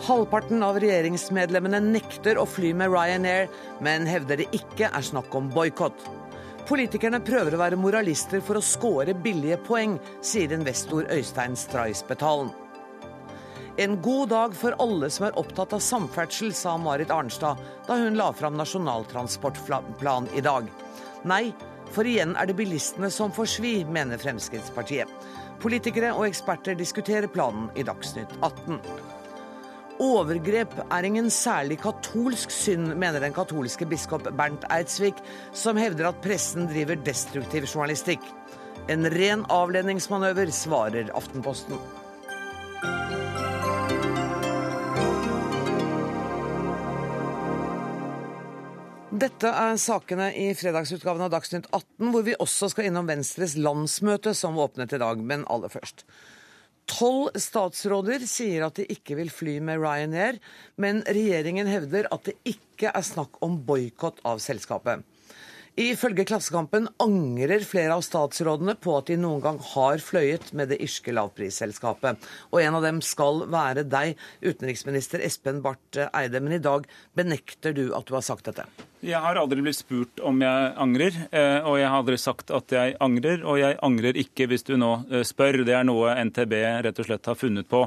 Halvparten av regjeringsmedlemmene nekter å fly med Ryanair, men hevder det ikke er snakk om boikott. Politikerne prøver å være moralister for å score billige poeng, sier investor Øystein Straisbetalen. En god dag for alle som er opptatt av samferdsel, sa Marit Arnstad da hun la fram Nasjonal transportplan i dag. Nei, for igjen er det bilistene som får svi, mener Fremskrittspartiet. Politikere og eksperter diskuterer planen i Dagsnytt 18. Overgrep er ingen særlig katolsk synd, mener den katolske biskop Bernt Eidsvik, som hevder at pressen driver destruktiv journalistikk. En ren avledningsmanøver, svarer Aftenposten. Dette er sakene i fredagsutgaven av Dagsnytt 18, hvor vi også skal innom Venstres landsmøte, som åpnet i dag. Men aller først. Tolv statsråder sier at de ikke vil fly med Ryanair, men regjeringen hevder at det ikke er snakk om boikott av selskapet. Ifølge Klassekampen angrer flere av statsrådene på at de noen gang har fløyet med det irske lavprisselskapet. Og en av dem skal være deg, utenriksminister Espen Barth Eide. Men i dag benekter du at du har sagt dette. Jeg har aldri blitt spurt om jeg angrer, eh, og jeg har aldri sagt at jeg angrer. Og jeg angrer ikke hvis du nå eh, spør. Det er noe NTB rett og slett har funnet på.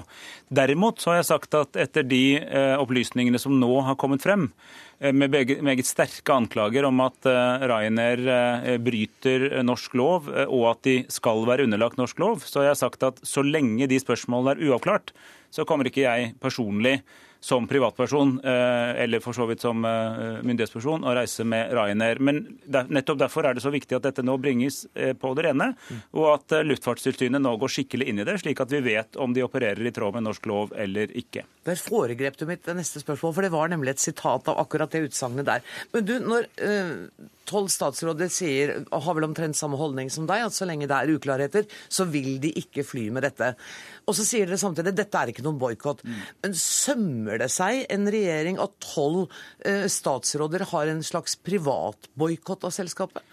Derimot så har jeg sagt at etter de eh, opplysningene som nå har kommet frem, med meget sterke anklager om at Ryanair bryter norsk lov, og at de skal være underlagt norsk lov, så jeg har jeg sagt at så lenge de spørsmålene er uavklart, så kommer ikke jeg personlig som privatperson, eh, eller for så vidt som eh, myndighetsperson, å reise med Ryanair. Men nettopp derfor er det så viktig at dette nå bringes eh, på det rene, og at Luftfartstilsynet nå går skikkelig inn i det, slik at vi vet om de opererer i tråd med norsk lov eller ikke. Der foregrep du mitt neste spørsmål, for det var nemlig et sitat av akkurat det utsagnet der. Men du, når tolv statsråder sier, og har vel omtrent samme holdning som deg, at så lenge det er uklarheter, så vil de ikke fly med dette. Og så sier dere samtidig at dette er ikke noen boikott. Mm. Men sømmer det seg en regjering at tolv eh, statsråder har en slags privatboikott av selskapet?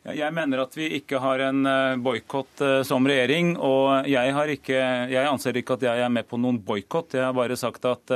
Jeg mener at vi ikke har en eh, boikott eh, som regjering. Og jeg, ikke, jeg, anser ikke at jeg er med på noen boikott. Jeg har bare sagt at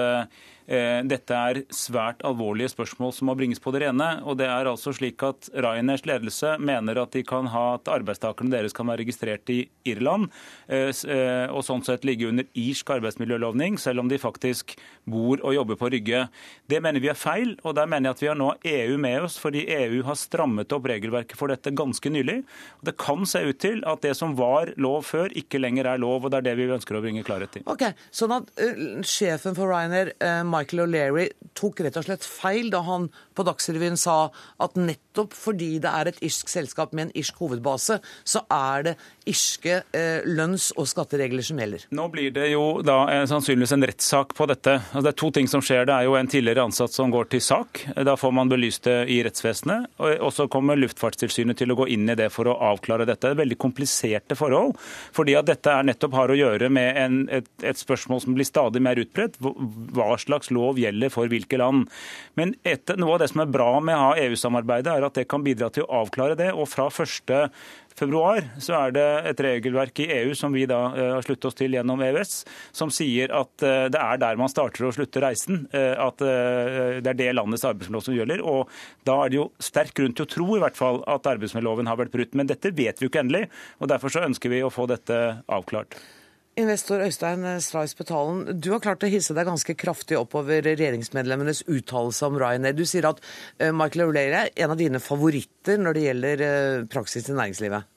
dette er svært alvorlige spørsmål som må bringes på det rene. og det er altså slik at Ryanairs ledelse mener at de kan ha at arbeidstakerne deres kan være registrert i Irland eh, eh, og sånn sett ligge under irsk arbeidsmiljølovning, selv om de faktisk bor og jobber på Rygge. Det mener vi er feil, og der mener jeg at vi har nå EU med oss, fordi EU har strammet opp regelverket for dette ganske nylig. Det kan se ut til at det som var lov før, ikke lenger er lov, og det er det vi ønsker å bringe klarhet i. Okay, Sånn at uh, sjefen for Ryanair, uh, Michael O'Leary tok rett og slett feil da han på Dagsrevyen sa at nettopp fordi det er et irsk selskap med en irsk hovedbase, så er det irske eh, lønns- og skatteregler som gjelder. Nå blir det jo da eh, sannsynligvis en rettssak på dette. Altså, det er to ting som skjer. Det er jo en tidligere ansatt som går til sak. Da får man belyst det i rettsvesenet. Og så kommer Luftfartstilsynet til å gå inn i det for å avklare dette. Det er veldig kompliserte forhold. fordi at dette er nettopp har å gjøre med en, et, et, spørsmål som blir stadig mer utbredt. Hva slags lov gjelder for hvilke land. Men etter, noe av det som er bra med EU-samarbeidet, er at det kan bidra til å avklare det. og fra første februar så er det et regelverk i EU som vi da eh, har sluttet oss til gjennom EØS, som sier at eh, det er der man starter og slutter reisen. Eh, at det er det landets arbeidsmiljølov som gjelder. Og da er det jo sterk grunn til å tro i hvert fall at arbeidsmiljøloven har vært brutt. Men dette vet vi jo ikke endelig, og derfor så ønsker vi å få dette avklart. Investor Øystein Strais Betalen, du har klart å hisse deg ganske kraftig oppover regjeringsmedlemmenes uttalelse om Ryanair. Du sier at eh, Michael O'Leary er en av dine favoritter når det gjelder eh, praksis i næringslivet.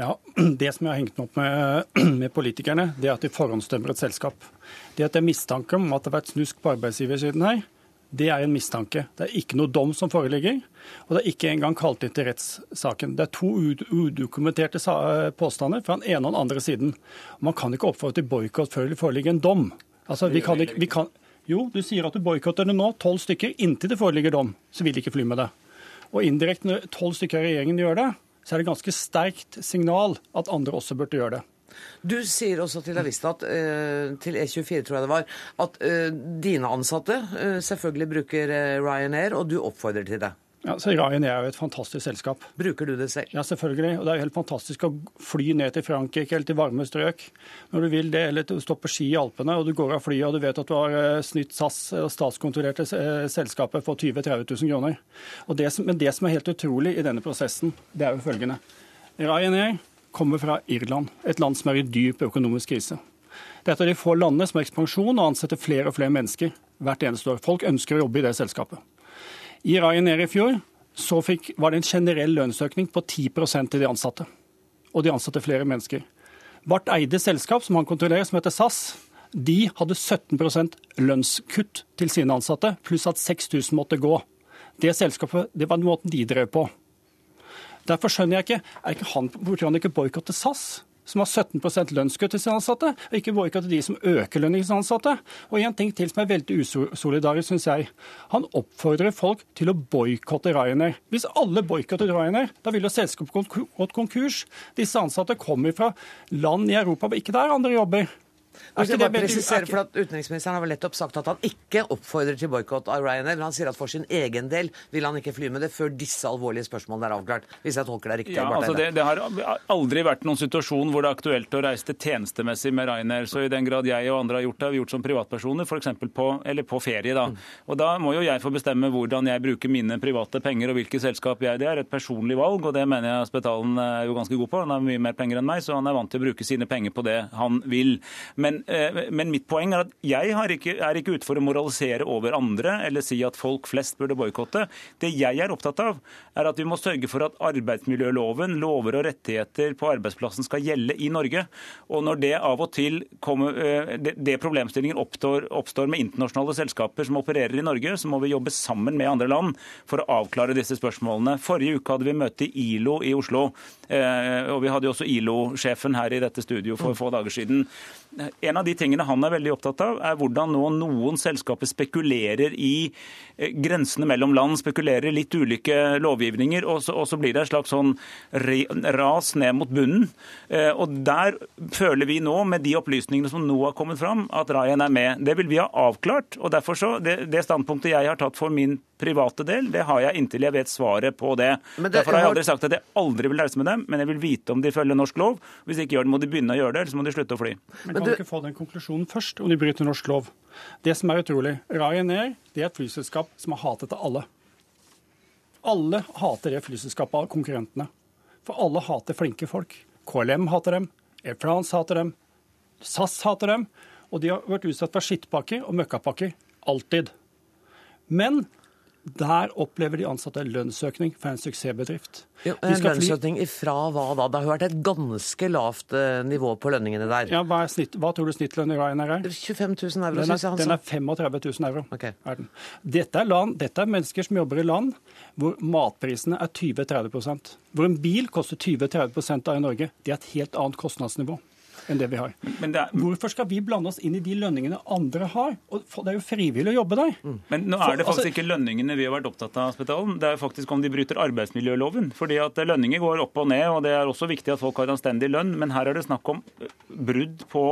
Ja, Det som jeg har hengt meg opp med, med politikerne, det er at de forhåndsdømmer et selskap. Det at det er mistanke om at det har vært snusk på arbeidsgiversiden her, det er en mistanke. Det er ikke noe dom som foreligger, og det er ikke engang kalt inn til rettssaken. Det er to udokumenterte påstander fra den ene og den andre siden. Man kan ikke oppfordre til boikott før det foreligger en dom. Altså, vi kan ikke, vi kan, jo, du sier at du boikotter det nå, tolv stykker. Inntil det foreligger dom, så vil de ikke fly med det. Og indirekte, når tolv stykker av regjeringen gjør det, så er det ganske sterkt signal at andre også burde gjøre det. Du sier også til Avista, at, uh, til E24 tror jeg det var, at uh, dine ansatte uh, selvfølgelig bruker Ryanair, og du oppfordrer til det. Ja, så Ryanair er jo et fantastisk selskap. Bruker du det selv? Ja, selvfølgelig. Og det er jo helt fantastisk å fly ned til Frankrike eller til varme strøk når du vil det, eller stå på ski i Alpene og du går av flyet og du vet at du har eh, snytt SAS statskontrollerte eh, selskapet for 20 000-30 000 kroner. Det som, men det som er helt utrolig i denne prosessen, det er jo følgende. Ryanair kommer fra Irland, et land som er i dyp økonomisk krise. Det er et av de få landene som har ekspansjon og ansetter flere og flere mennesker hvert eneste år. Folk ønsker å jobbe i det selskapet. I Ryanair i fjor så fikk, var det en generell lønnsøkning på 10% til de ansatte. Og de ansatte flere mennesker. Barth Eides selskap, som han kontrollerer, som heter SAS, de hadde 17% lønnskutt til sine ansatte, pluss at 6000 måtte gå. Det selskapet, det var den måten de drev på. Derfor skjønner jeg ikke, er ikke han, Burde han ikke boikotte SAS? som har 17 lønnskutt til sine ansatte, og ikke boikotte de som øker lønningen til sine ansatte. Og en ting til som er veldig usolidarisk, syns jeg. Han oppfordrer folk til å boikotte Ryanair. Hvis alle boikottet Ryanair, da ville selskapet gått konkurs. Disse ansatte kommer fra land i Europa hvor ikke det er andre jobber. Altså, jeg bare presisere, for at Utenriksministeren har vel nettopp sagt at han ikke oppfordrer til boikott av Ryanair, men han sier at for sin egen del vil han ikke fly med det før disse alvorlige spørsmålene er avklart. Hvis jeg tolker deg riktig. Ja, altså det, det, har aldri vært noen situasjon hvor det er aktuelt å reise tjenestemessig med Ryanair. Så i den grad jeg og andre har gjort det, har vi gjort som privatpersoner, f.eks. På, på ferie. da. Og da må jo jeg få bestemme hvordan jeg bruker mine private penger og hvilket selskap jeg Det er et personlig valg, og det mener jeg Spetalen er jo ganske god på. Han har mye mer penger enn meg, så han er vant til å bruke sine penger på det han vil. Men men, eh, mitt poeng er at jeg ikke, er ikke ute for å moralisere over andre eller si at folk flest burde boikotte. Det jeg er opptatt av, er at vi må sørge for at arbeidsmiljøloven, lover og rettigheter på arbeidsplassen skal gjelde i Norge. Og når det av og til kommer, eh, det problemstillingen oppstår, oppstår med internasjonale selskaper som opererer i Norge, så må vi jobbe sammen med andre land for å avklare disse spørsmålene. Forrige uke hadde vi møte i ILO i Oslo. Eh, og vi hadde jo også ILO-sjefen her i dette studio for få dager siden. En av de tingene han er veldig opptatt av, er hvordan nå noen selskaper spekulerer i eh, grensene mellom land, spekulerer i litt ulike lovgivninger, og så, og så blir det et slags sånn ras ned mot bunnen. Eh, og Der føler vi nå, med de opplysningene som nå har kommet fram, at Ryan er med. Det vil vi ha avklart. og derfor så, det, det standpunktet jeg har tatt for min private del, det har jeg inntil jeg vet svaret på det. det Derfor har jeg aldri sagt at jeg aldri vil reise med dem, men jeg vil vite om de følger norsk lov. Hvis de ikke gjør det, må de begynne å gjøre det, eller så må de slutte å fly. Men kan du ikke få den konklusjonen først, om de bryter norsk lov? Det som er utrolig, Ryanair det er et flyselskap som har hatet av alle. Alle hater det flyselskapet av konkurrentene. For alle hater flinke folk. KLM hater dem, Air France hater dem, SAS hater dem. Og de har vært utsatt for skittpakker og møkkapakker. Alltid. Men der opplever de ansatte lønnsøkning for en suksessbedrift. Jo, en lønnsøkning ifra hva da? Det har vært et ganske lavt eh, nivå på lønningene der. Ja, Hva, snitt, hva tror du snittlønn i Ryanair er? 25 000 euro, syns jeg han sa. Den er 35 000 euro. Okay. Er dette, er land, dette er mennesker som jobber i land hvor matprisene er 20-30% Hvor en bil koster 20-30 av i Norge. Det er et helt annet kostnadsnivå enn det vi har. Er... Hvorfor skal vi blande oss inn i de lønningene andre har? Det er jo frivillig å jobbe der. Mm. Men nå er det faktisk altså... ikke lønningene vi har vært opptatt av, Spetalen. Det er faktisk om de bryter arbeidsmiljøloven. Fordi at lønninger går opp og ned, og det er også viktig at folk har anstendig lønn. Men her er det snakk om brudd på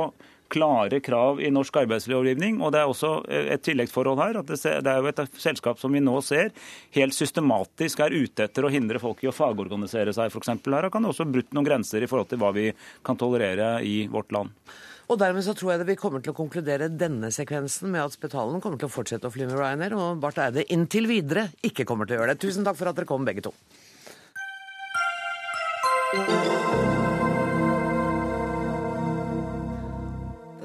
klare krav i norsk arbeidslovgivning. Og det er også eh, et tilleggsforhold her. at Det er jo et selskap som vi nå ser helt systematisk er ute etter å hindre folk i å fagorganisere seg, f.eks. Her kan det også brutt noen grenser i forhold til hva vi kan tolerere i vårt land. Og dermed så tror jeg det vi kommer til å konkludere denne sekvensen med at Spetalen kommer til å fortsette å fly med Ryanair, og Barth Eide inntil videre ikke kommer til å gjøre det. Tusen takk for at dere kom, begge to.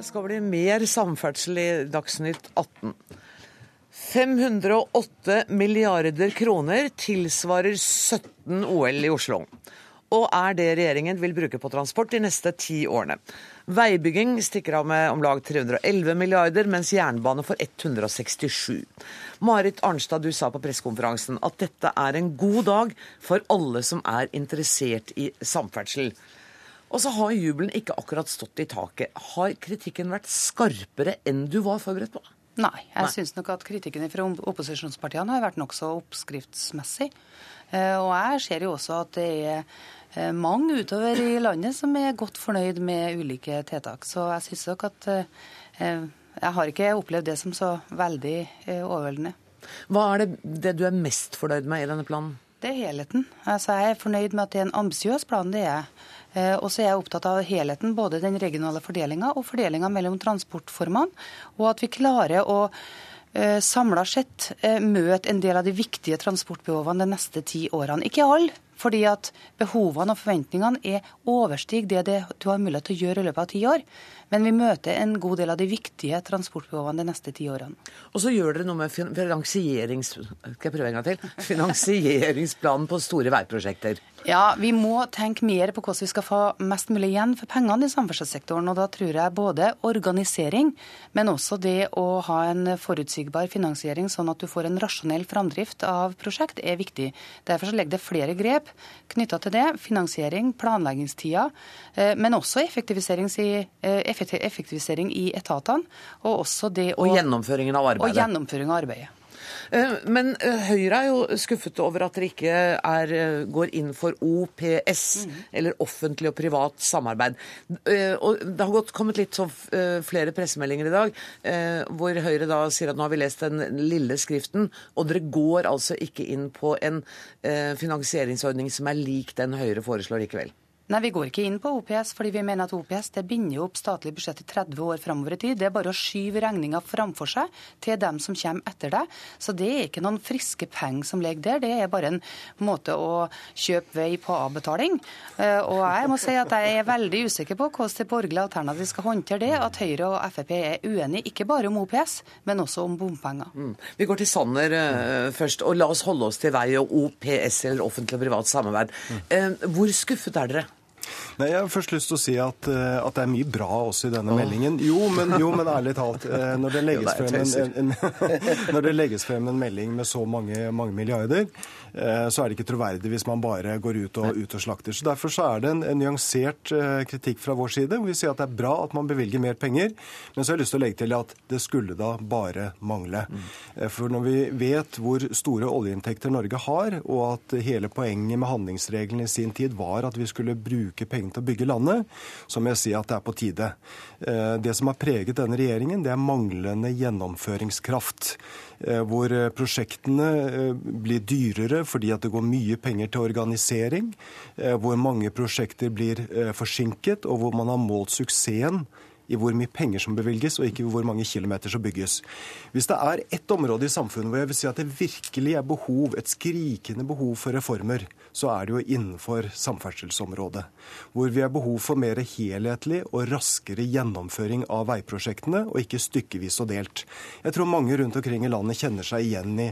Det skal bli mer samferdsel i Dagsnytt 18. 508 milliarder kroner tilsvarer 17 OL i Oslo. Og er det regjeringen vil bruke på transport de neste ti årene. Veibygging stikker av med om lag 311 milliarder, mens jernbane får 167. Marit Arnstad, du sa på pressekonferansen at dette er en god dag for alle som er interessert i samferdsel. Og så har jubelen ikke akkurat stått i taket. Har kritikken vært skarpere enn du var forberedt på? Nei, jeg syns nok at kritikken fra opposisjonspartiene har vært nokså oppskriftsmessig. Eh, og jeg ser jo også at det er eh, mange utover i landet som er godt fornøyd med ulike tiltak. Så jeg syns nok at eh, jeg har ikke opplevd det som så veldig overveldende. Hva er det, det du er mest fornøyd med i denne planen? Det er helheten. Altså, jeg er fornøyd med at det er en ambisiøs plan, det er jeg. Eh, og så er jeg opptatt av helheten, både den regionale fordelinga og fordelinga mellom transportformene. Og at vi klarer å eh, samla sett eh, møte en del av de viktige transportbehovene de neste ti årene. Ikke alle, fordi at behovene og forventningene er overstiger det, det du har mulighet til å gjøre i løpet av ti år. Men vi møter en god del av de viktige transportbehovene de neste ti årene. Og så gjør dere noe med finansierings... Skal jeg prøve en gang til? Finansieringsplanen på store veiprosjekter. Ja, vi må tenke mer på hvordan vi skal få mest mulig igjen for pengene i samferdselssektoren. Og da tror jeg både organisering, men også det å ha en forutsigbar finansiering, sånn at du får en rasjonell framdrift av prosjekt, er viktig. Derfor så legger det flere grep knytta til det. Finansiering, planleggingstida, eh, men også effektivisering i, eh, effektivisering i etatene. Og også det å Og gjennomføringen av arbeidet. Og gjennomføring av arbeidet. Eh, men eh, Høyre er jo skuffet over at dere ikke er, eh, går inn for OPS, mm. eller offentlig og privat samarbeid. Og Det har gått, kommet litt sånn flere pressemeldinger i dag hvor Høyre da sier at nå har vi lest den lille skriften, og dere går altså ikke inn på en finansieringsordning som er lik den Høyre foreslår likevel. Nei, Vi går ikke inn på OPS, fordi vi mener at OPS det binder opp statlig budsjett i 30 år framover i tid. Det er bare å skyve regninga framfor seg til dem som kommer etter deg. Så det er ikke noen friske penger som ligger der. Det er bare en måte å kjøpe vei på avbetaling. Eh, og jeg må si at jeg er veldig usikker på hvordan det borgerlige alternativet skal håndtere det, at Høyre og Frp er uenige ikke bare om OPS, men også om bompenger. Mm. Vi går til Sanner uh, først, og la oss holde oss til vei og OPS, eller offentlig og privat samarbeid. Uh, hvor skuffet er dere? Nei, Jeg har først lyst til å si at, eh, at det er mye bra også i denne oh. meldingen. Jo men, jo, men, ærlig talt. Eh, når det legges, frem en, en, når det legges frem en melding med så mange, mange milliarder, eh, så er det ikke troverdig hvis man bare går ut og, ut og slakter. Så Derfor så er det en, en, nyansert kritikk fra vår side, hvor vi sier at det er bra at man bevilger mer penger. Men så har jeg lyst til å legge til at det skulle da bare mangle. Mm. For når vi vet hvor store oljeinntekter Norge har, og at hele poenget med handlingsregelen i sin tid var at vi skulle bruke penger til å bygge landet, så må jeg si at det er på tide. Eh, det som har preget denne regjeringen, det er manglende gjennomføringskraft. Eh, hvor prosjektene eh, blir dyrere fordi at det går mye penger til organisering. Hvor mange prosjekter blir forsinket, og hvor man har målt suksessen i hvor mye penger som bevilges, og ikke hvor mange kilometer som bygges. Hvis det er ett område i samfunnet hvor jeg vil si at det virkelig er behov, et skrikende behov for reformer, så er det jo innenfor samferdselsområdet. Hvor vi har behov for mer helhetlig og raskere gjennomføring av veiprosjektene, og ikke stykkevis og delt. Jeg tror mange rundt omkring i landet kjenner seg igjen i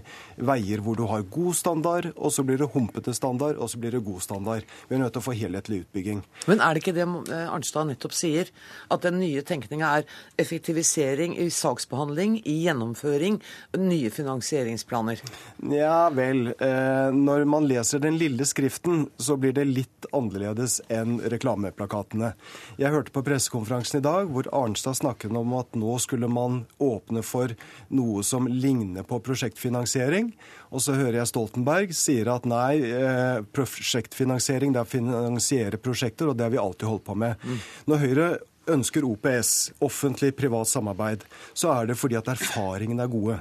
veier hvor du har god standard, og så blir det humpete standard, og så blir det god standard. Vi er nødt til å få helhetlig utbygging. Men er det ikke det eh, Arnstad nettopp sier, at den nye tenkninga er effektivisering i saksbehandling, i gjennomføring, nye finansieringsplaner? Ja vel. Eh, når man leser den lille skriften, så blir det litt annerledes enn reklameplakatene. Jeg hørte på pressekonferansen i dag hvor Arnstad snakket om at nå skulle man åpne for noe som ligner på prosjektfinansiering. Og så hører jeg Stoltenberg sier at nei, eh, prosjektfinansiering det er å finansiere prosjekter, og det har vi alltid holdt på med. Mm. Når Høyre ønsker OPS, offentlig-privat samarbeid, så er det fordi at erfaringene er gode.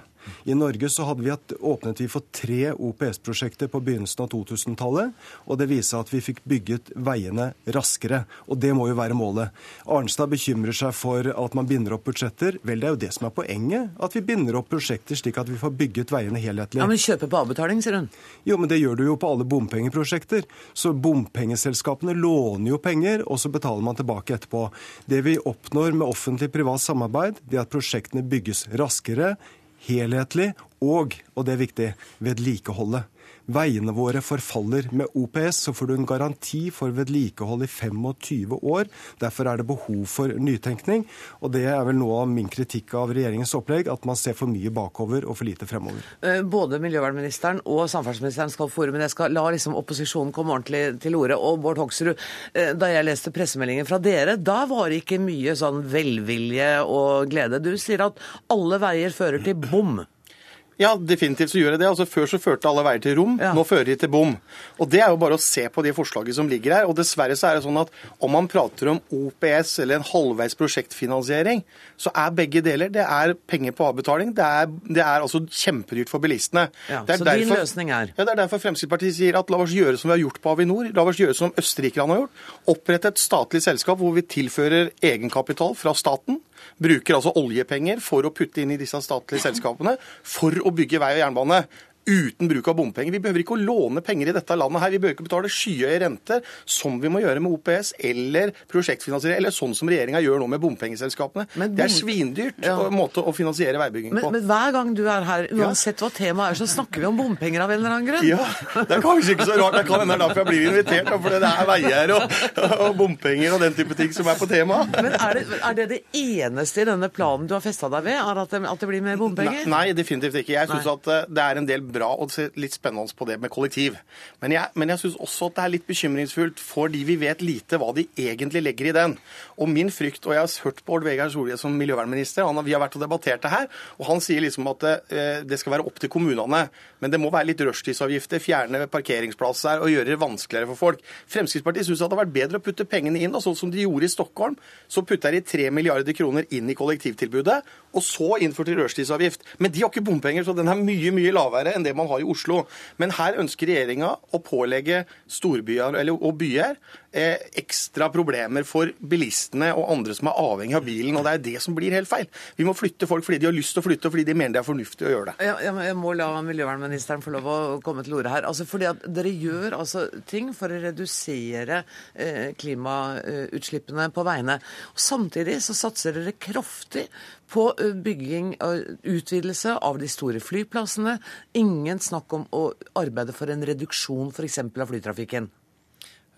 I Norge så hadde vi hatt, åpnet vi for tre OPS-prosjekter på begynnelsen av 2000-tallet. Og det viser at vi fikk bygget veiene raskere. Og det må jo være målet. Arnstad bekymrer seg for at man binder opp budsjetter. Vel, det er jo det som er poenget. At vi binder opp prosjekter slik at vi får bygget veiene helhetlig. Ja, Men kjøpe på avbetaling, sier hun. Jo, men det gjør du jo på alle bompengeprosjekter. Så bompengeselskapene låner jo penger, og så betaler man tilbake etterpå. Det vi oppnår med offentlig-privat samarbeid, det er at prosjektene bygges raskere, helhetlig og, og det er viktig, vedlikeholdet. Veiene våre forfaller. Med OPS så får du en garanti for vedlikehold i 25 år. Derfor er det behov for nytenkning. Og det er vel noe av min kritikk av regjeringens opplegg, at man ser for mye bakover og for lite fremover. Eh, både miljøvernministeren og samferdselsministeren skal få men jeg skal la liksom opposisjonen komme ordentlig til orde. Og Bård Hoksrud, eh, da jeg leste pressemeldingen fra dere, da var det ikke mye sånn velvilje og glede. Du sier at alle veier fører til bom. Ja, definitivt så gjør det det. Altså, før så førte alle veier til rom, Ja. nå fører de til bom. Og Det er jo bare å se på de forslagene som ligger her. og Dessverre så er det sånn at om man prater om OPS eller en halvveis prosjektfinansiering, så er begge deler. Det er penger på avbetaling. Det er, det er altså kjempedyrt for bilistene. Ja, det så din løsning er? Ja, Det er derfor Fremskrittspartiet sier at la oss gjøre som vi har gjort på Avinor. La oss gjøre som østerrikerne har gjort. Opprette et statlig selskap hvor vi tilfører egenkapital fra staten. Bruker altså oljepenger for å putte inn i disse statlige selskapene for å bygge vei og jernbane. Uten bruk av bompenger. Vi behøver ikke å låne penger i dette landet her. Vi behøver ikke betale skyhøye renter, som vi må gjøre med OPS eller prosjektfinansiering, eller sånn som regjeringa gjør nå med bompengeselskapene. Men Det er svindyrt Ja. måte å finansiere veibygging Men, på. men hver gang du er her, uansett hva temaet er, så snakker vi om bompenger av en eller annen grunn. Ja, Det er kanskje ikke så rart. Det kan hende det er derfor jeg blir invitert. For det er veier og, og bompenger og den type ting som er på temaet. Men er det, er det det eneste i denne planen du har festa deg ved, at det, at det blir mer bompenger? Nei, nei, definitivt ikke. Jeg syns at eh, det er en del bra og se- litt spennende på det med kollektiv. Men jeg, men jeg syns også at det er litt bekymringsfullt fordi vi vet lite hva de egentlig legger i den. Og min frykt, og jeg har hørt Bård Vegar Solhjell som miljøvernminister, han, vi har vært og debattert det her, og han sier liksom at det, det skal være opp til kommunene. Men det må være litt rushtidsavgifter, fjerne parkeringsplasser og gjøre det vanskeligere for folk. Fremskrittspartiet syns det hadde vært bedre å putte pengene inn, sånn som de gjorde i Stockholm. Så putta de 3 milliarder kroner inn i kollektivtilbudet, og så innførte de rushtidsavgift. Men de har ikke bompenger, så den er mye mye lavere enn det man har i Oslo. Men her ønsker regjeringa å pålegge storbyer eller, og byer ekstra problemer for bilistene og andre som er avhengig av bilen. Og det er det som blir helt feil. Vi må flytte folk fordi de har lyst til å flytte, og fordi de mener det er fornuftig å gjøre det. Jeg, jeg må la miljøvernministeren få lov å komme til ordet her. Altså fordi at Dere gjør altså ting for å redusere eh, klimautslippene på veiene. Samtidig så satser dere kraftig på eh, bygging og utvidelse av de store flyplassene. Ingen snakk om å arbeide for en reduksjon f.eks. av flytrafikken.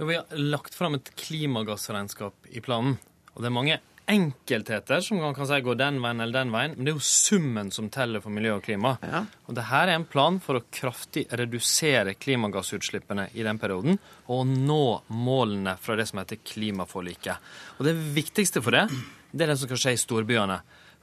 Vi har lagt fram et klimagassregnskap i planen. Og det er mange enkeltheter som man kan si går den veien eller den veien, men det er jo summen som teller for miljø og klima. Ja. Og det her er en plan for å kraftig redusere klimagassutslippene i den perioden, og nå målene fra det som heter klimaforliket. Og det viktigste for det, det er det som skal skje i storbyene.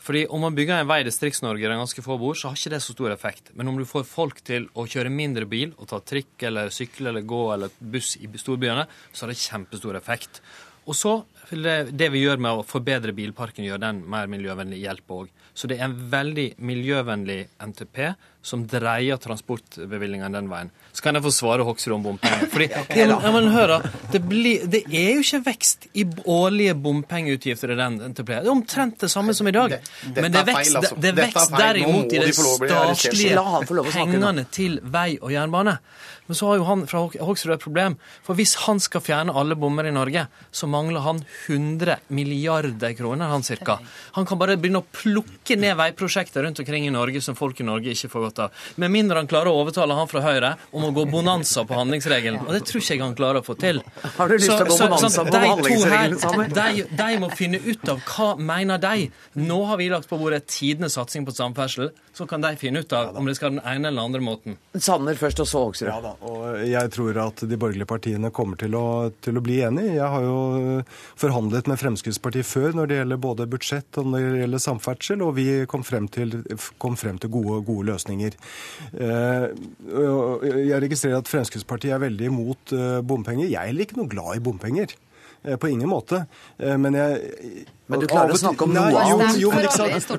Fordi om man bygger en vei i Distrikts-Norge der ganske få bor, så har ikke det så stor effekt. Men om du får folk til å kjøre mindre bil og ta trikk eller sykle eller gå eller buss i storbyene, så har det kjempestor effekt. Og så det vi gjør med å forbedre bilparken, gjør den mer miljøvennlig hjelp òg. Så det er en veldig miljøvennlig NTP som dreier transportbevilgningene den veien. Så kan jeg få svare Hoksrud om bompenger. Fordi, ja, men, hør da, det, blir, det er jo ikke vekst i årlige bompengeutgifter i den NTP. Det er omtrent det samme som i dag. Men det er vekst, altså. det er vekst derimot i de statlige pengene til vei og jernbane. Men så har jo han fra Hok- Hoksrud et problem. For hvis han skal fjerne alle bommer i Norge, så mangler han 100 milliarder kroner, han cirka. Han kan bare begynne å plukke ned veiprosjekter rundt omkring i Norge som folk i Norge ikke får godt av. Med mindre han klarer å overtale han fra Høyre om å gå bonanza på handlingsregelen. Og det tror ikke jeg han klarer å få til. Har du lyst til å gå bonanza på handlingsregelen sammen? de, de må finne ut av hva mener de. Nå har vi lagt på bordet tidenes satsing på samferdsel. Så kan de finne ut av om det skal den ene eller andre måten. Sanner først, og så Hoksrud. Ja da, og jeg tror at de borgerlige partiene kommer til å, til å bli enige. Jeg har jo forhandlet med Fremskrittspartiet før når det gjelder både budsjett og når det gjelder samferdsel, og vi kom frem til, kom frem til gode, gode løsninger. Eh, Jeg registrerer at Fremskrittspartiet er veldig imot eh, bompenger. Jeg er heller ikke noe glad i bompenger. Eh, På ingen måte. Eh, Men jeg Men du klarer å snakke om noe annet. jo.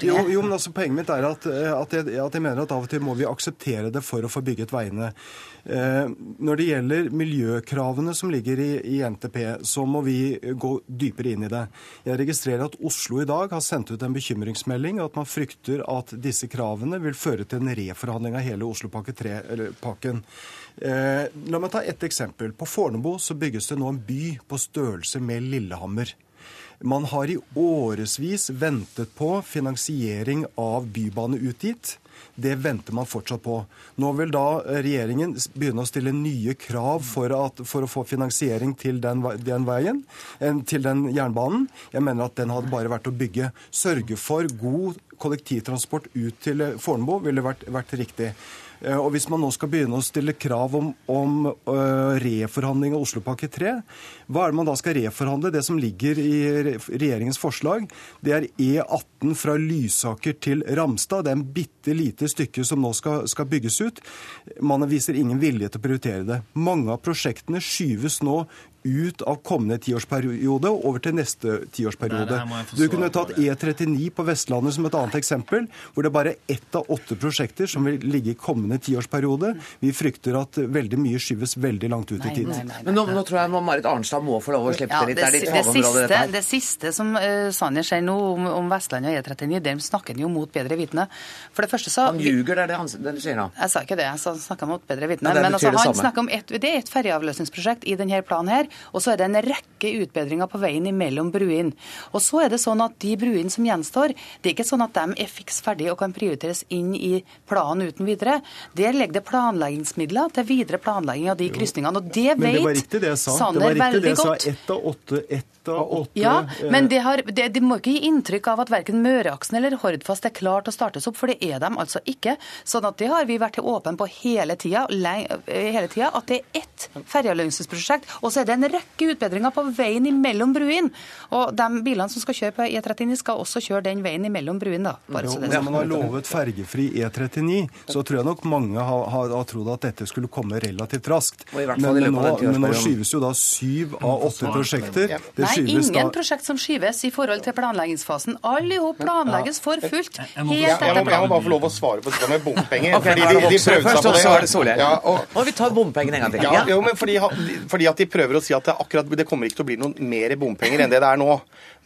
Jo, jo, men altså, Poenget mitt er at, eh, at, jeg, at jeg mener at av og til må vi akseptere det for å få bygget veiene. Eh, Når det gjelder miljøkravene som ligger i, i NTP, så må vi gå dypere inn i det. Jeg registrerer at Oslo i dag har sendt ut en bekymringsmelding at man frykter at disse kravene vil føre til en reforhandling av hele Oslopakke 3-pakken. Eh, la meg ta ett eksempel. På Fornebu så bygges det nå en by på størrelse med Lillehammer. Man har i årevis ventet på finansiering av bybane ut dit. Det venter man fortsatt på. Nå vil da regjeringen begynne å stille nye krav for, at, for å få finansiering til den, den veien, eh, til den jernbanen. Jeg mener at den hadde bare vært å bygge. Sørge for god kollektivtransport ut til eh, Fornebu ville vært, vært riktig. Og hvis man nå skal begynne å stille krav om, om uh, reforhandling av Oslopakke 3, hva er det man da skal reforhandle? Det som ligger i regjeringens forslag, det er E18 fra Lysaker til Ramstad. Det er en bitte lite stykke som nå skal, skal bygges ut. Man viser ingen vilje til å prioritere det. Mange av prosjektene skyves nå ut av kommende tiårsperiode og over til neste tiårsperiode. Du kunne tatt E39 på Vestlandet som et annet eksempel, hvor det bare er ett av åtte prosjekter som vil ligge i kommende tiårsperiode. Vi frykter at veldig mye skyves veldig langt ut i tid. Nei, nei, nei, Men nå, nå, tror jeg Marit Arnstad må få lov å slippe ja, det litt. Det, er ditt havområde, dette her. Det siste som uh, Sanner sier nå om, om Vestlandet og E39, der snakker han jo mot bedre vitende. For det første så Han ljuger, det er det, han, det du sier nå? Jeg sa ikke det, jeg snakka mot bedre vitende. Men altså, han snakker om et, det er et ferjeavløsningsprosjekt i denne planen her. Og så er det en rekke utbedringer på veien imellom bruene. Og så er det sånn at de bruene som gjenstår, det er ikke sånn at de er fiks ferdige og kan prioriteres inn i planen uten videre. Der ligger det planleggingsmidler til videre planlegging av de krysningene. Og det vet Sanner veldig godt. Ett av åtte, ett av åtte Ja, men det, har, det, det, må ikke gi inntrykk av at verken Møreaksen eller Hordfast er klart å startes opp, for det er de altså ikke. Sånn at det har vi vært åpne på hele tida, hele tida at det er ett ferjeavløsningsprosjekt. Og så er det en rekke utbedringer på veien imellom bruene. Og de bilene som skal kjøre på E39, skal også kjøre den veien imellom bruene, da. Bare så det Når man har lovet fergefri E39, så tror jeg nok mange har, har, har trodd at dette skulle komme relativt raskt. Men, men, nå, men nå skyves jo da syv av åtte prosjekter. Det skyves ingen da... prosjekt som skyves i forhold til planleggingsfasen. Alle jo planlegges for fullt. Helt etter Jeg må bare få lov å svare på det med bompenger. Okay, fordi de, de prøvde seg på det. Ja, og, og vi tar bompengene en gang til. Ja, jo, men fordi, fordi, at de prøver å si at det, akkurat, det kommer ikke til å bli noen mer bompenger enn det det er nå.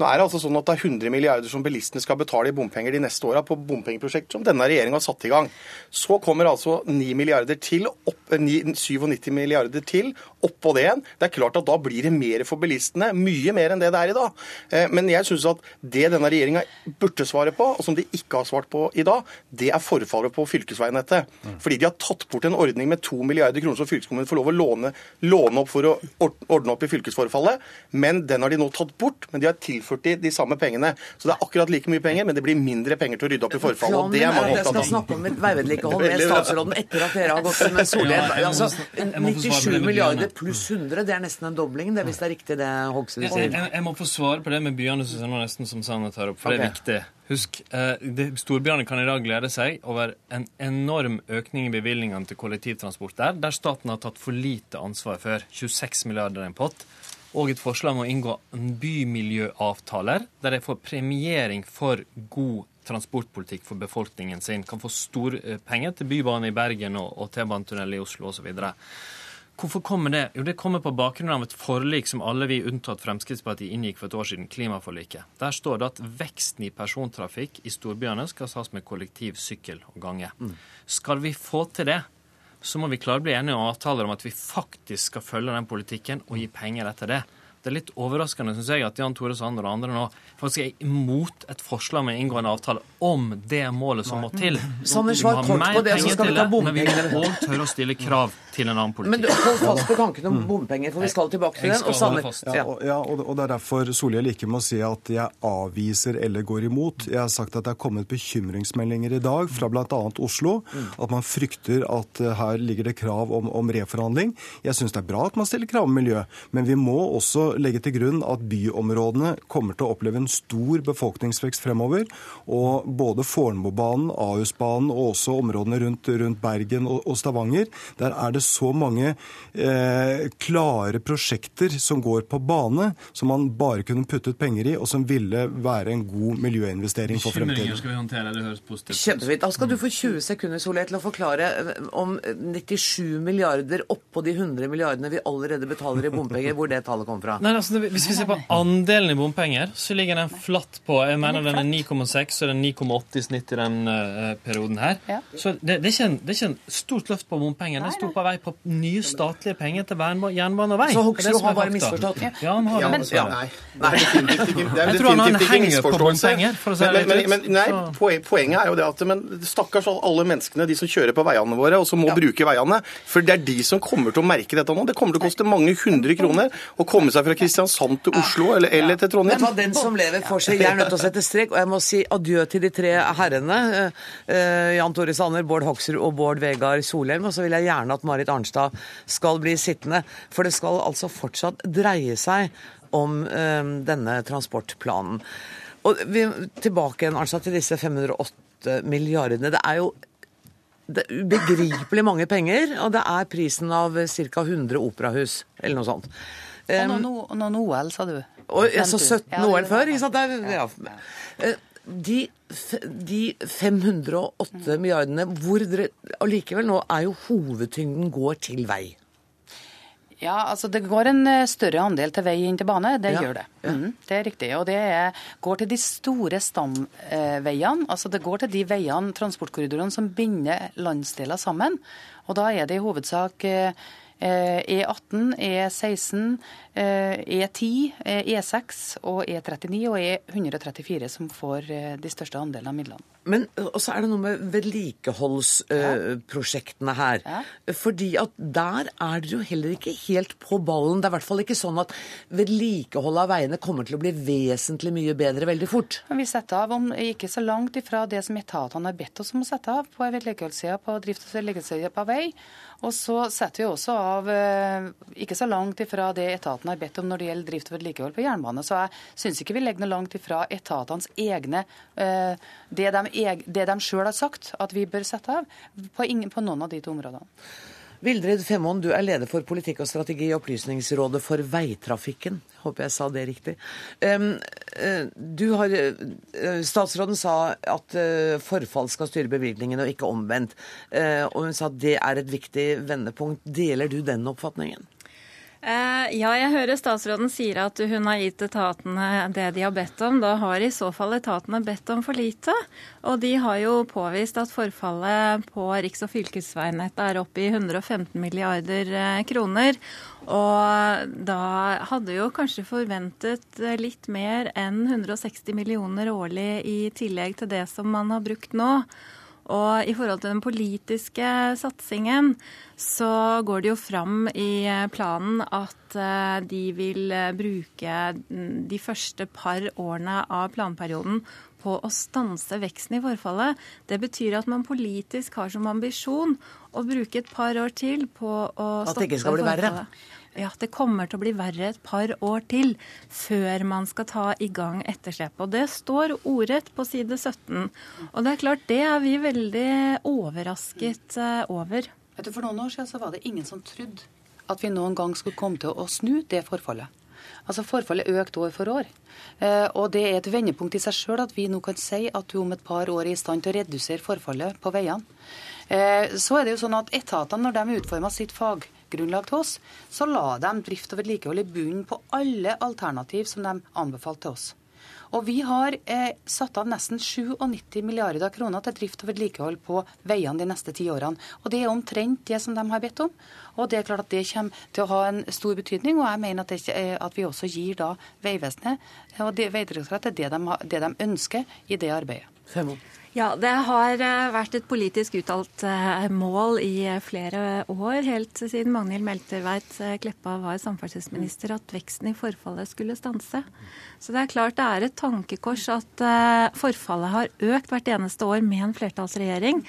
Nå er det altså sånn at det er 100 milliarder som bilistene skal betale i bompenger de neste åra på bompengeprosjekter som denne regjeringa har satt i gang. Så kommer altså 9 milliarder til, opp, 9, 97 milliarder til oppå det igjen. Det er klart at da blir det mer for bilistene. Mye mer enn det det er i dag. Eh, men jeg syns at det denne regjeringa burde svare på, og som de ikke har svart på i dag, det er forfallet på fylkesveinettet. Fordi de har tatt bort en ordning med 2 milliarder kroner som fylkeskommunen får lov å låne, låne, opp for å ordne opp i fylkesforfallet. Men den har de nå tatt bort. Men de har tilført de, de samme pengene. Så det er akkurat like mye penger, men det blir mindre penger til å rydde opp i forfallet. og det er mange opptatt av. Jeg skal snakke om veivedlikehold med statsråden etter at dere har gått med Solhjell. Altså, 97 milliarder pluss 100, det er nesten en dobling, det, hvis det er riktig det Hoksrud sier. Jeg, må få svare på det med byene, synes jeg nå nesten som Sanne tar opp, for okay. det er viktig. Husk, eh, storbyene kan i dag glede seg over en enorm økning i bevilgningene til kollektivtransport der, der staten har tatt for lite ansvar før. 26 milliarder i en pott. Og et forslag om å inngå bymiljøavtaler, der de får premiering for god transportpolitikk for befolkningen sin. Kan få store eh, penger til bybane i Bergen og, og T-banetunnel i Oslo osv. Hvorfor kommer det? Jo, Det kommer på bakgrunn av et forlik som alle vi unntatt Fremskrittspartiet inngikk for et år siden, klimaforliket. Der står det at veksten i persontrafikk i storbyene skal tas med kollektiv, sykkel og gange. Mm. Skal vi få til det, så må vi klare å bli enige om avtaler om at vi faktisk skal følge den politikken og gi penger etter det. Det er litt overraskende synes jeg, at Jan Tore Sanner og andre nå faktisk er imot et forslag med å inngå en avtale om det målet som må til. Sanner, svar kort på det, så skal vi ta bompenger. Men vi må òg tørre å stille krav til en annen politikk. Men du, hold fast på tanken om bompenger, for vi skal tilbake til den. Og Sanner, ja, og, ja, og det er derfor Solhjell ikke må si at jeg avviser eller går imot. Jeg har sagt at det er kommet bekymringsmeldinger i dag fra bl.a. Oslo, at man frykter at eh, her ligger det krav om, om reforhandling. Jeg syns det er bra at man stiller krav om miljø, men vi må også legge til grunn at byområdene kommer til å oppleve en stor befolkningsvekst fremover. Og både Fornebubanen, Ahusbanen og også områdene rundt, rundt Bergen og, og, Stavanger, der er det så mange eh, klare prosjekter som går på bane, som man bare kunne puttet penger i, og som ville være en god miljøinvestering for fremtiden. Skal vi håndtere, det høres positivt Kjempefint. Da skal du få 20 sekunder Solé, til å forklare eh, om 97 milliarder oppå de 100 milliardene vi allerede betaler i bompenger, hvor det tallet kommer fra. Nei, altså, Hvis vi ser på andelen i bompenger, så ligger den flatt på Jeg mener den er 9,6 og den er 9,8 i snitt i den uh, perioden her. Ja. Så det, det, er ikke en, det er ikke en stort løft på bompenger. Det er stort på vei på nye statlige penger til jernbane og vei. Så Hoksrud har bare misforstått? Ja, han har ja, men, ja. Nei. nei. Jeg tror han henger på bompenger, for å si det men, men, nei, poenget er jo det at men stakkars alle menneskene, de som kjører på veiene våre, og som må bruke veiene. For det er de som kommer til å merke dette nå. Det kommer til å koste mange hundre kroner å komme seg fra fra Kristiansand til Oslo eller, eller til Trondheim. Det var Den som lever, for seg. Jeg er nødt til å sette strek. Og jeg må si adjø til de tre herrene. Uh, Jan Tore Sanner, Bård Hoksrud og Bård Vegar Solheim. Og så vil jeg gjerne at Marit Arnstad skal bli sittende. For det skal altså fortsatt dreie seg om uh, denne transportplanen. Og vi, Tilbake igjen Arnstad, til disse 508 milliardene. Det er jo det er ubegripelig mange penger, og det er prisen av ca. 100 operahus, eller noe sånt. Um, og noen OL, sa du. Og, så 17 ja, OL før, ikke sant? Der, ja. ja. de, de 508 milliardene hvor dere allikevel nå er jo hovedtyngden går til vei. Ja, altså Det går en eh, større andel til vei inn til bane. Det ja. gjør det. Mm, det er riktig. Og det er, går til de store stamveiene. altså Det går til de veiene, transportkorridorene, som binder landsdeler sammen. Og da er det i hovedsak E18, E16, E10, E6 og E39 og E134 som får eh, de største andelene av midlene. Men så er det noe med vedlikeholdsprosjektene her. Ja. Fordi at der er dere jo heller ikke helt på ballen. Det er i hvert fall ikke sånn at vedlikeholdet av veiene kommer til å bli vesentlig mye bedre veldig fort. Vi setter av om ikke så langt ifra det som etatene har bedt oss om å sette av på vedlikeholdssida på drift og vedlikeholdssida på vei. Og så setter vi også av eh, ikke så langt ifra det etaten har bedt om når det gjelder drift og vedlikehold på jernbane. Så jeg syns ikke vi legger noe langt ifra etatenes egne eh, det de, det de sjøl har sagt at vi bør sette av på, ingen, på noen av de to områdene. Vildred Femmoen, du er leder for politikk og strategi i Opplysningsrådet for veitrafikken. Håper jeg sa det riktig. Har, eh, statsråden sa at eh, forfall skal styre bevilgningene, og ikke omvendt. Eh, og hun sa at det er et viktig vendepunkt. Deler du den oppfatningen? Eh, ja, jeg hører statsråden sier at hun har gitt etatene det de har bedt om. Da har i så fall etatene bedt om for lite. Og de har jo påvist at forfallet på riks- og fylkesveinettet er oppe i 115 milliarder eh, kroner. Og da hadde jo kanskje forventet litt mer enn 160 millioner årlig i tillegg til det som man har brukt nå. Og i forhold til den politiske satsingen så går det jo fram i planen at eh, de vil eh, bruke de første par årene av planperioden på å stanse veksten i forfallet. Det betyr at man politisk har som ambisjon å bruke et par år til på å stoppe forfallet. At det ikke skal bli verre? ja, det kommer til å bli verre et par år til før man skal ta i gang etterslepet. Og det står ordrett på side 17. Og det er klart, det er vi veldig overrasket eh, over. Vet du, For noen år siden så var det ingen som trodde at vi noen gang skulle komme til å snu det forfallet. Altså Forfallet økte år for år. Eh, og det er et vendepunkt i seg sjøl at vi nå kan si at du om et par år er i stand til å redusere forfallet på veiene. Eh, så er det jo sånn at Etatene, når de utforma sitt fag til oss, så la de drift og vedlikehold i bunnen på alle alternativ som de anbefalte til oss. Og vi har eh, satt av nesten 97 milliarder kroner til drift og vedlikehold på veiene de neste ti årene. Og det er omtrent det som de har bedt om. Og det er klart at det kommer til å ha en stor betydning. Og jeg mener at, det, at vi også gir da Vegvesenet og Vegdirektoratet det, de, det de ønsker i det arbeidet. Fem. Ja, det har eh, vært et politisk uttalt eh, mål i eh, flere år, helt siden Magnhild Melterveit Kleppa var samferdselsminister, at veksten i forfallet skulle stanse. Så det er klart det er et tankekors at forfallet har økt hvert eneste år med en flertallsregjering.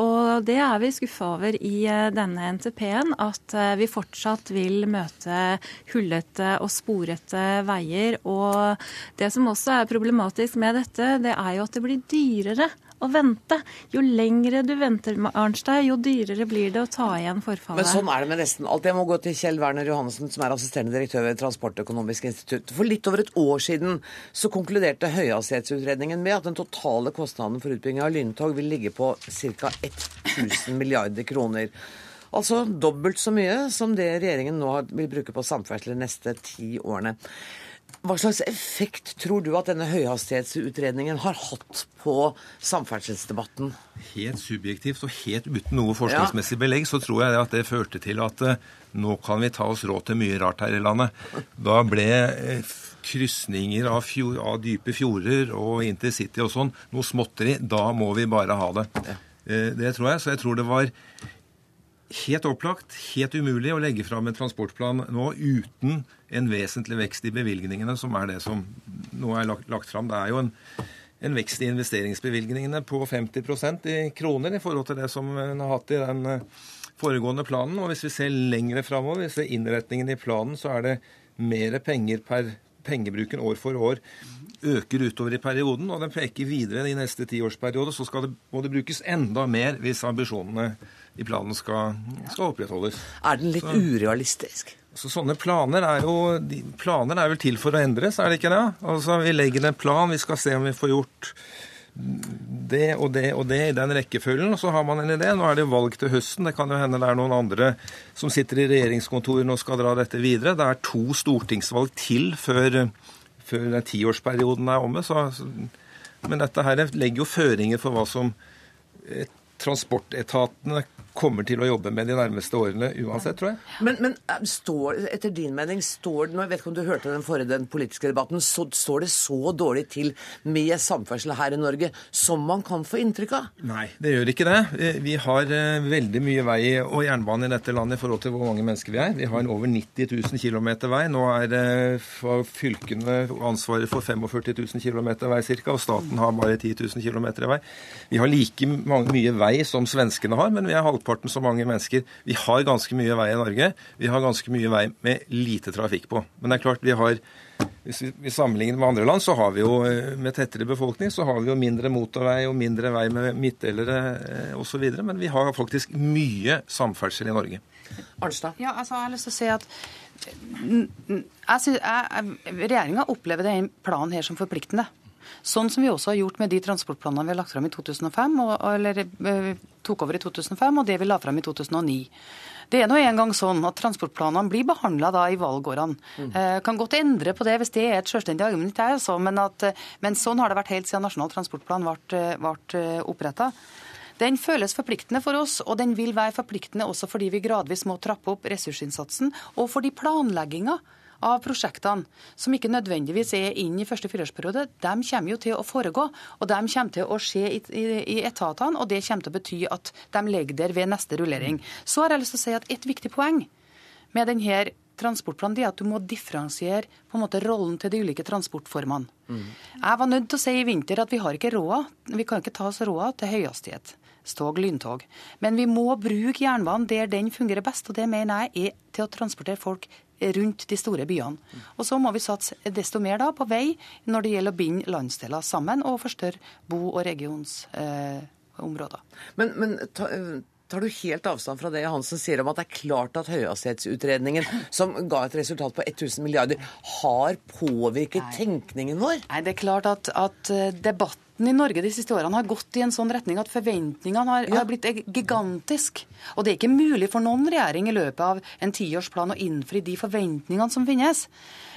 Og det er vi skuffa over i denne NTP-en, at vi fortsatt vil møte hullete og sporete veier. Og det som også er problematisk med dette, det er jo at det blir dyrere å vente. Jo lengre du venter, med Arnstein, jo dyrere blir det å ta igjen forfallet. Men sånn er det med nesten alt. Jeg må gå til Kjell Werner Johannessen, som er assisterende direktør ved Transportøkonomisk institutt. For litt over et år siden så konkluderte høyhastighetsutredningen med at den totale kostnaden for utbygging av lyntog vil ligge på ca. 1000 milliarder kroner. Altså dobbelt så mye som det regjeringen nå vil bruke på samferdsel de neste ti årene. Hva slags effekt tror du at denne høyhastighetsutredningen har hatt på samferdselsdebatten? Helt subjektivt og helt uten noe forskningsmessig belegg så tror jeg at det førte til at uh, nå kan vi ta oss råd til mye rart her i landet. Da ble uh, krysninger av, fjord, av, dype fjorder og intercity og sånn noe småtteri. Da må vi bare ha det. Uh, det tror jeg. Så jeg tror det var helt opplagt, helt umulig å legge fram en transportplan nå uten en vesentlig vekst i bevilgningene, som er det som nå er lagt, lagt fram. Det er jo en, en vekst i investeringsbevilgningene på 50% i kroner i forhold til det som en har hatt i den eh, foregående planen. Og hvis vi ser lengre framover, hvis vi ser innretningen i planen, så er det mer penger per pengebruken år for år øker utover i perioden, og den peker videre i neste tiårsperiode. Så det, må det brukes enda mer hvis ambisjonene i planen skal, skal opprettholdes. Er den litt så, urealistisk? Så sånne planer er jo de, Planer er vel til for å endres, er det ikke det? Altså, Vi legger en plan, vi skal se om vi får gjort det og det og det i den rekkefølgen, og så har man en idé. Nå er det valg til høsten. Det kan jo hende det er noen andre som sitter i regjeringskontorene og skal dra dette videre. Det er to stortingsvalg til før, før den tiårsperioden er omme. Så, men dette her legger jo føringer for hva som transportetatene kommer til å jobbe med de nærmeste årene uansett, tror jeg. Men, men eh, står, etter din mening, står det, nå, jeg vet ikke om du hørte den forrige den politiske debatten, så, står det så dårlig til med samferdsel her i Norge som man kan få inntrykk av? Nei, det gjør ikke det. Vi har uh, veldig mye vei og jernbane i dette landet i forhold til hvor mange mennesker vi er. Vi har en over 90 000 km vei. Nå er uh, fylkene ansvaret for 45 000 km vei ca., og staten har bare 10 000 km vei. Vi har like mange, mye vei som svenskene har, men vi er halvparten halvparten så mange mennesker. Vi har ganske mye vei i Norge. Vi har ganske mye vei med lite trafikk på. Men det er klart vi har hvis vi sammenligner med andre land, så har vi jo eh, med tettere befolkning så har vi jo mindre motorvei og mindre vei med midtdelere eh, osv. Men vi har faktisk mye samferdsel i Norge. Arnstad? Ja, altså, jeg har lyst til å si at Regjeringa opplever denne planen her som forpliktende. Sånn som vi også har gjort med de transportplanene vi har lagt fram i 2005, og, eller eh, tok over i 2005, og det vi la fram i 2009. Det er nå en gang sånn at transportplanene blir behandla i valgårene. Mm. Eh, kan godt endre på det hvis det er et selvstendig argument, altså, men, at, men, sånn har det vært helt siden Nasjonal transportplan ble, ble oppretta. Den føles forpliktende for oss, og den vil være forpliktende også fordi vi gradvis må trappe opp ressursinnsatsen, og fordi planlegginga av prosjektene som ikke nødvendigvis er inn i første fireårsperiode, de kommer jo til å foregå. Og de kommer til å skje i, i, i etatene, og det kommer til å bety at de ligger der ved neste rullering. Så har jeg lyst til å si at et viktig poeng med denne transportplanen er at du må differensiere på en måte rollen til de ulike transportformene. Mm. Jeg var nødt til å si i vinter at vi har ikke råd, vi kan ikke ta oss råd til høyhastighet tog, lyntog. Men vi må bruke jernbanen der den fungerer best, og det mener jeg er til å transportere folk rundt de store byene. Og så må vi satse desto mer da på vei når det gjelder å binde landsdeler sammen og forstørre bo- og regionsområder. Eh, men, men ta, Tar du helt avstand fra det Hansen sier om at det er klart at høyhastighetsutredningen, som ga et resultat på 1000 milliarder, har påvirket Nei. tenkningen vår? Nei, det er klart at, at eh, debatten debatten i Norge de siste årene har gått i en sånn retning at forventningene har, ja. har blitt gigantisk. Og det er ikke mulig for noen regjering i løpet av en tiårsplan å innfri de forventningene som finnes.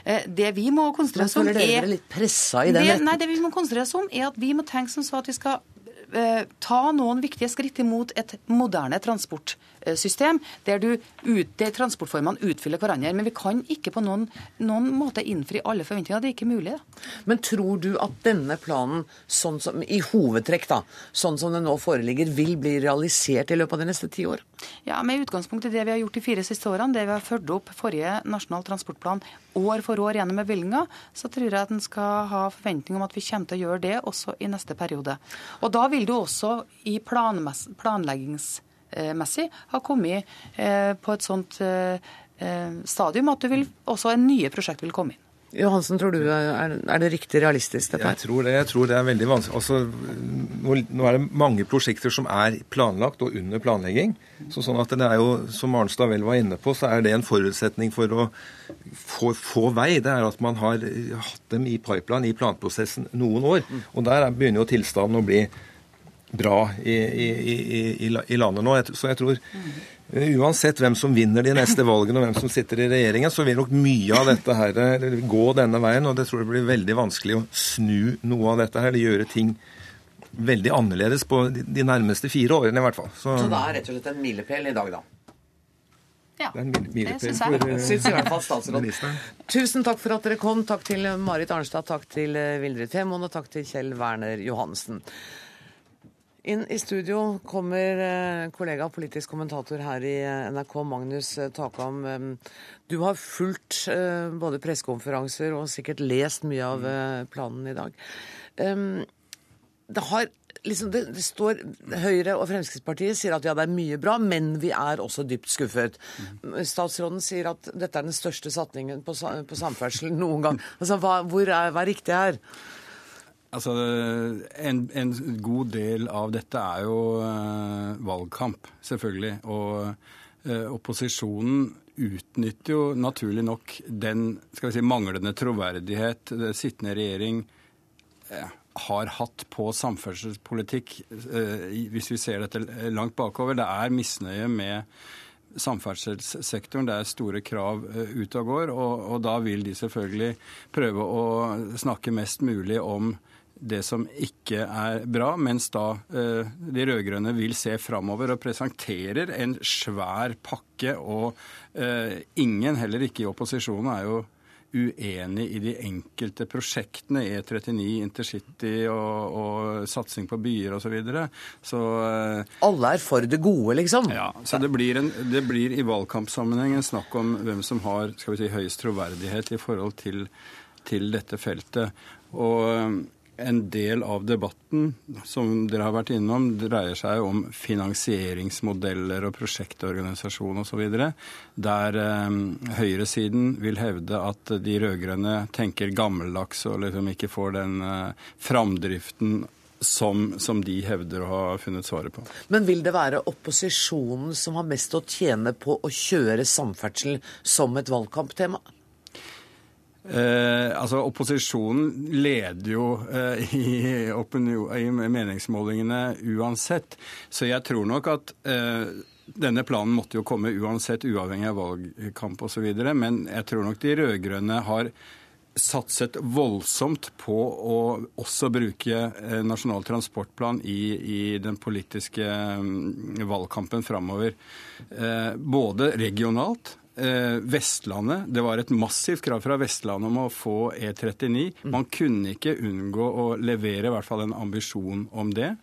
Eh, det vi må konsentrere oss om, er det, Nei, det vi må konsentrere oss om, er at vi må tenke som så at vi skal eh, ta noen viktige skritt imot et moderne transportsystem, der, ut, der transportformene utfyller hverandre. Men vi kan ikke på noen, noen måte innfri alle forventninger. Det er ikke mulig. Men tror du at denne planen, sånn som, i hovedtrekk, da, sånn som den nå foreligger, vil bli realisert i løpet av de neste ti år? Ja, Med utgangspunkt i det vi har gjort de fire siste årene, det vi har ført opp forrige Nasjonal transportplan år for år gjennom bevilgninger, så tror jeg at en skal ha forventning om at vi kommer til å gjøre det også i neste periode. Og da vil du også i planleggingsmessig har kommet eh, på et sånt eh, eh, stadium at du vil, også nye prosjekt vil komme inn. Johansen, tror du er, er det riktig realistisk, dette Jeg tror det, jeg tror det er veldig vanskelig. Altså, nå, nå, er det mange prosjekter som er planlagt og under planlegging. Så sånn at det er jo, Som Arnstad vel var inne på, så er det en forutsetning for å få, få vei. Det er at man har hatt dem i pipeline i planprosessen noen år. Og der begynner jo tilstanden å bli bra i, i, i, i landet nå. Så jeg tror Uansett hvem som vinner de neste valgene og hvem som sitter i regjeringen, så vil nok mye av dette her gå denne veien. Og det tror jeg blir veldig vanskelig å snu noe av dette her. Gjøre ting veldig annerledes på de nærmeste fire årene i hvert fall. Så, så det er rett og slett en milepæl i dag, da? Ja, det, det syns jeg. For, uh, syns i hvert fall statsråden. Tusen takk for at dere kom. Takk til Marit Arnstad, takk til Vildrid Femoen og takk til Kjell Werner Johansen. Inn i studio kommer kollega og politisk kommentator her i eh, NRK, Magnus eh, Takam. Du har fulgt både pressekonferanser og sikkert lest mye av planen i dag. Det har liksom, det, det, står Høyre og Fremskrittspartiet sier at ja, det er mye bra, men vi er også dypt skuffet. Statsråden sier at dette er den største satsingen på, på samferdsel noen gang. Altså, hva, hvor er, hva er riktig her? Altså, en, en, god del av dette er jo uh, valgkamp, selvfølgelig. Og uh, opposisjonen utnytter jo naturlig nok den skal vi si, manglende troverdighet det sittende regjering uh, har hatt på samferdselspolitikk, hvis vi ser dette langt bakover. Det er misnøye med samferdselssektoren. Det er store krav ute og går, og, og da vil de selvfølgelig prøve å snakke mest mulig om det som ikke er bra, mens da eh, de rød-grønne vil se framover og presenterer en svær pakke. Og eh, ingen, heller ikke i opposisjonen, er jo uenig i de enkelte prosjektene, E39, intercity og, og satsing på byer osv. Så, videre. så eh, Alle er for det gode, liksom? Ja. Så det blir, en, det blir i valgkampsammenheng en snakk om hvem som har skal vi si, høyest troverdighet i forhold til, til dette feltet. Og en del av debatten som dere har vært innom, dreier seg om finansieringsmodeller og prosjektorganisasjon osv. Der eh, høyresiden vil hevde at de rød-grønne tenker gammeldags og liksom ikke får den eh, framdriften som, som, de hevder å ha funnet svaret på. Men vil det være opposisjonen som har mest å tjene på å kjøre samferdsel som et valgkamptema? Eh, altså Opposisjonen leder jo eh, i, i, meningsmålingene uansett. Så jeg tror nok at eh, denne planen måtte jo komme uansett, uavhengig av valgkamp osv. Men jeg tror nok de rød-grønne har satset voldsomt på å også bruke eh, Nasjonal transportplan i, i den politiske um, valgkampen framover. Eh, både regionalt Vestlandet. Det var et massivt krav fra Vestlandet om å få E39. Man kunne ikke unngå å levere i hvert fall en ambisjon om det.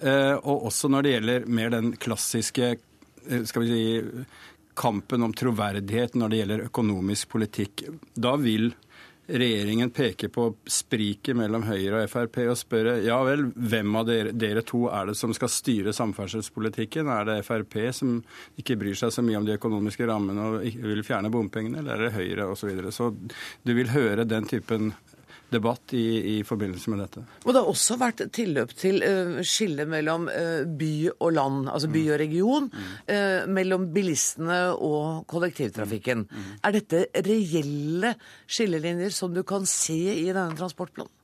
Eh, og også når det gjelder mer den klassiske eh, skal vi si, kampen om troverdighet når det gjelder økonomisk politikk. Da vil regjeringen peker på spriket mellom Høyre og Frp og spør ja vel, hvem av dere, dere, to er det som skal styre samferdselspolitikken? Er det Frp som ikke bryr seg så mye om de økonomiske rammene og vil fjerne bompengene, eller er det Høyre osv.? Så, videre? så du vil høre den typen debatt i, i, forbindelse med dette. Og Det har også vært tilløp til uh, skille mellom uh, by og land, altså by og region, mm. uh, mellom bilistene og kollektivtrafikken. Mm. Mm. Er dette reelle skillelinjer som du kan se i denne transportplanen?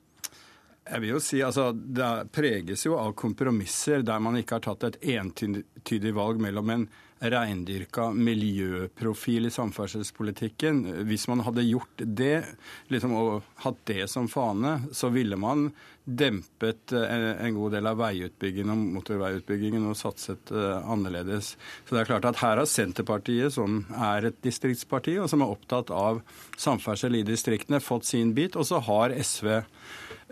Jeg vil jo si, altså, Det preges jo av kompromisser der man ikke har tatt et entydig valg mellom en reindyrka miljøprofil i samferdselspolitikken. Hvis man hadde gjort det, liksom, og hatt det som fane, så ville man dempet eh, en god del av veiutbyggingen og motorveiutbyggingen og satset uh, annerledes. Så det er klart at her har Senterpartiet, som er et distriktsparti, og som er opptatt av samferdsel i distriktene, fått sin bit. Og så har SV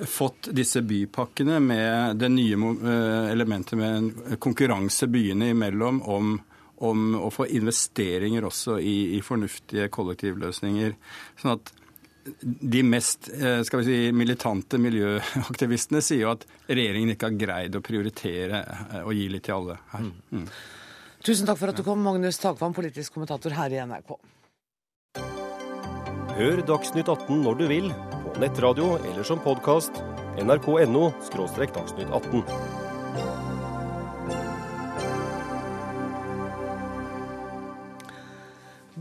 fått disse bypakkene med det nye eh, elementet med konkurranse byene imellom om om å få investeringer også i, i fornuftige kollektivløsninger. Sånn at de mest eh, skal vi si, militante miljøaktivistene sier jo at regjeringen ikke har greid å prioritere og eh, gi litt til alle her. Mm. Tusen takk for at du kom, Magnus Takvam, politisk kommentator her i NRK. Hør Dagsnytt 18 når du vil, på nettradio eller som podkast. nrk.no – dagsnytt 18.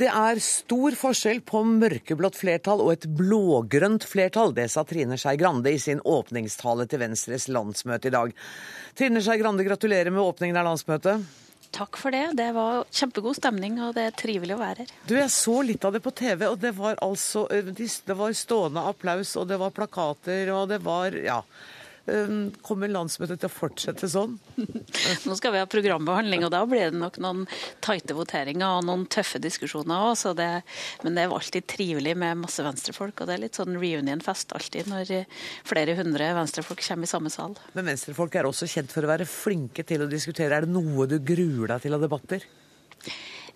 Det er stor forskjell på mørkeblått flertall og et blågrønt flertall. Det sa Trine Skei Grande i sin åpningstale til Venstres landsmøte i dag. Trine Skei Grande, gratulerer med åpningen av landsmøtet. Takk for det. Det var kjempegod stemning, og det er trivelig å være her. Du, Jeg så litt av det på TV, og det var altså Det var stående applaus, og det var plakater, og det var Ja. Um, kommer landsmøtet til å fortsette sånn? Nå skal vi ha programbehandling, og da blir det nok noen tighte voteringer og noen tøffe diskusjoner òg. Men det er alltid trivelig med masse venstrefolk, og det er litt sånn reunion-fest alltid når flere hundre venstrefolk kommer i samme sal. Men venstrefolk er også kjent for å være flinke til å diskutere. Er det noe du gruer deg til av debatter?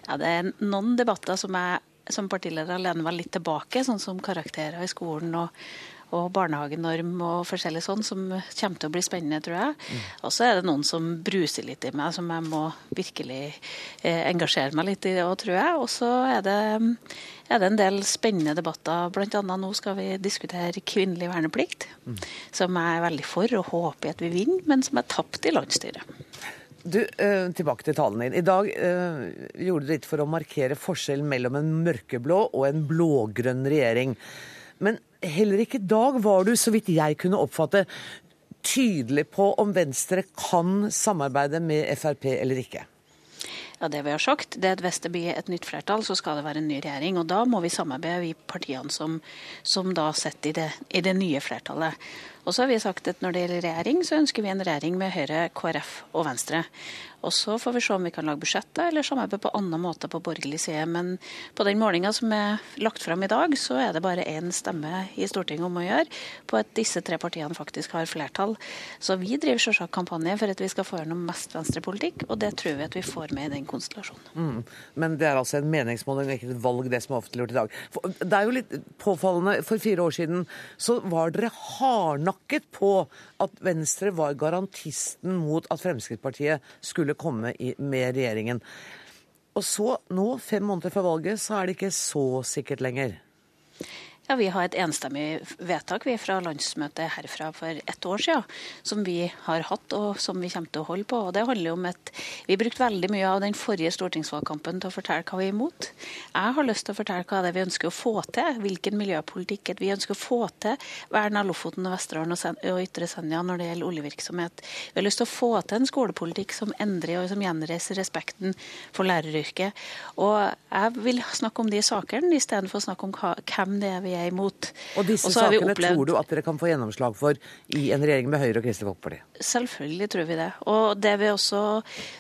Ja, det er noen debatter som jeg som partileder lener meg litt tilbake, sånn som karakterer i skolen og og barnehagenorm og forskjellig sånn, som kommer til å bli spennende, tror jeg. Mm. Og så er det noen som bruser litt i meg, som jeg må virkelig eh, engasjere meg litt i òg, tror jeg. Og så er det, er det en del spennende debatter. Blant annet nå skal vi diskutere kvinnelig verneplikt, mm. som jeg er veldig for og håper at vi vinner, men som er tapt i landsstyret. Du, eh, Tilbake til talen din. I dag eh, gjorde du litt for å markere forskjellen mellom en mørkeblå og en blågrønn regjering. Men heller ikke i dag var du, så vidt jeg kunne oppfatte, tydelig på om Venstre kan samarbeide med Frp eller ikke. Ja, det vi har sagt, det er at Hvis det blir et nytt flertall, så skal det være en ny regjering. Og da må vi samarbeide, vi partiene som, som da sitter i det, i det nye flertallet. Og så har vi sagt at når det gjelder regjering, så ønsker vi en regjering med Høyre, KrF og Venstre. Og så får vi se om vi kan lage budsjettet eller samarbeide på annen måte på borgerlig side. Men på den målinga som er lagt fram i dag, så er det bare én stemme i Stortinget om å gjøre på at disse tre partiene faktisk har flertall. Så vi driver selvsagt kampanje for at vi skal få gjennom mest venstrepolitikk, og det tror vi at vi får med i den konstellasjonen. Mm. Men det er altså en meningsmåling, ikke et valg, det som er offentliggjort i dag. Det er jo litt påfallende. For fire år siden så var dere hardnakket på at Venstre var garantisten mot at Fremskrittspartiet skulle komme i, med regjeringen. Og så, nå, fem måneder før valget, så er det ikke så sikkert lenger. Ja, Vi har et enstemmig vedtak vi fra landsmøtet herfra for ett år siden, som vi har hatt og som vi kommer til å holde på. Og det handler om at Vi brukte veldig mye av den forrige stortingsvalgkampen til å fortelle hva vi er imot. Jeg har lyst til å fortelle hva det er vi ønsker å få til, hvilken miljøpolitikk vi ønsker å få til. Vern av Lofoten Vesterålen og Ytre Senja når det gjelder oljevirksomhet. Vi har lyst til å få til en skolepolitikk som endrer og som gjenreiser respekten for læreryrket. Og jeg vil snakke om de sakene istedenfor å snakke om hvem det er vi er imot. Og disse sakene opplevd... tror du at dere kan få gjennomslag for i en regjering med Høyre og Kristelig Folkeparti? Selvfølgelig tror vi det. Og det vi også,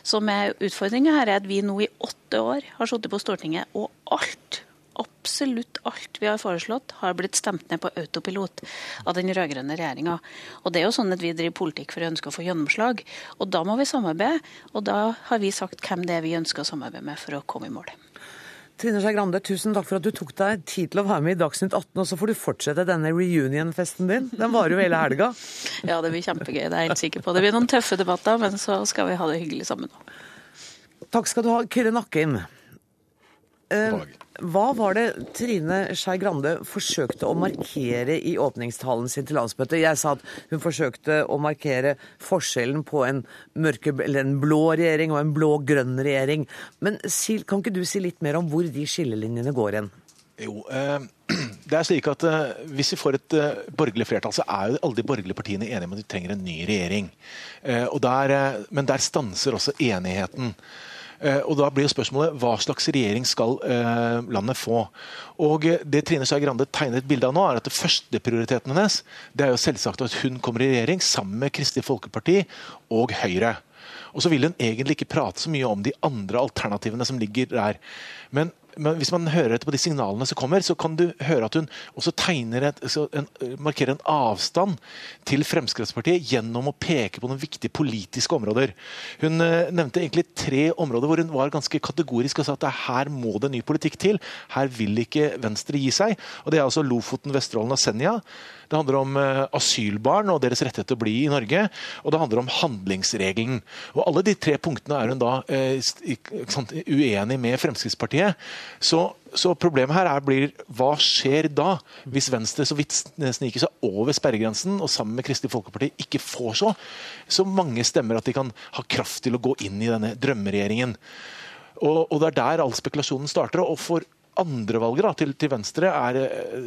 som er utfordringa her, er at vi nå i åtte år har sittet på Stortinget, og alt absolutt alt vi har foreslått, har blitt stemt ned på autopilot av den rød-grønne regjeringa. Og det er jo sånn at vi driver politikk for å ønske å få gjennomslag. Og da må vi samarbeide, og da har vi sagt hvem det er vi ønsker å samarbeide med for å komme i mål. Trine Skei Grande, tusen takk for at du tok deg tid til å være med i Dagsnytt 18. Og så får du fortsette denne reunion-festen din. Den varer jo hele helga. ja, det blir kjempegøy. Det er jeg helt sikker på. Det blir noen tøffe debatter, men så skal vi ha det hyggelig sammen òg. Takk skal du ha, Kyrre Nakkim. Uh, hva var det Trine Skei Grande forsøkte å markere i åpningstalen sin til landsmøtet? Jeg sa at hun forsøkte å markere forskjellen på en, mørke, en blå regjering og en blå-grønn regjering. Men kan ikke du si litt mer om hvor de skillelinjene går hen? Jo, eh, det er slik at eh, Hvis vi får et eh, borgerlig flertall, så er jo alle de borgerlige partiene enige om at vi trenger en ny regjering. Der, men der stanser også enigheten. Eh, og Da blir spørsmålet hva slags regjering skal eh, landet få. Og Det Trine Skei Grande tegner et bilde av nå, er at førsteprioriteten hennes det er jo selvsagt at hun kommer i regjering sammen med Kristelig Folkeparti og Høyre. Og så vil hun egentlig ikke prate så mye om de andre alternativene som ligger der. Men men hvis man hører etter på de signalene som kommer, så kan du høre at hun også tegner et, en, markerer en avstand til Fremskrittspartiet gjennom å peke på noen viktige politiske områder. Hun uh, nevnte egentlig tre områder hvor hun var ganske kategorisk og sa at her må det ny politikk til. Her vil ikke Venstre gi seg. Og Det er altså Lofoten, Vesterålen og Senja. Det handler om uh, asylbarn og deres rettighet til å bli i Norge. Og det handler om handlingsregelen. Og Alle de tre punktene er hun da uh, uenig med Fremskrittspartiet. Så, så, problemet her er, blir hva skjer da, hvis Venstre så vidt sniker seg over sperregrensen og sammen med Kristelig Folkeparti ikke får så, så mange stemmer at de kan ha kraft til å gå inn i denne drømmeregjeringen. Og, og Det er der all spekulasjonen starter. og for andrevalget til, til Venstre er,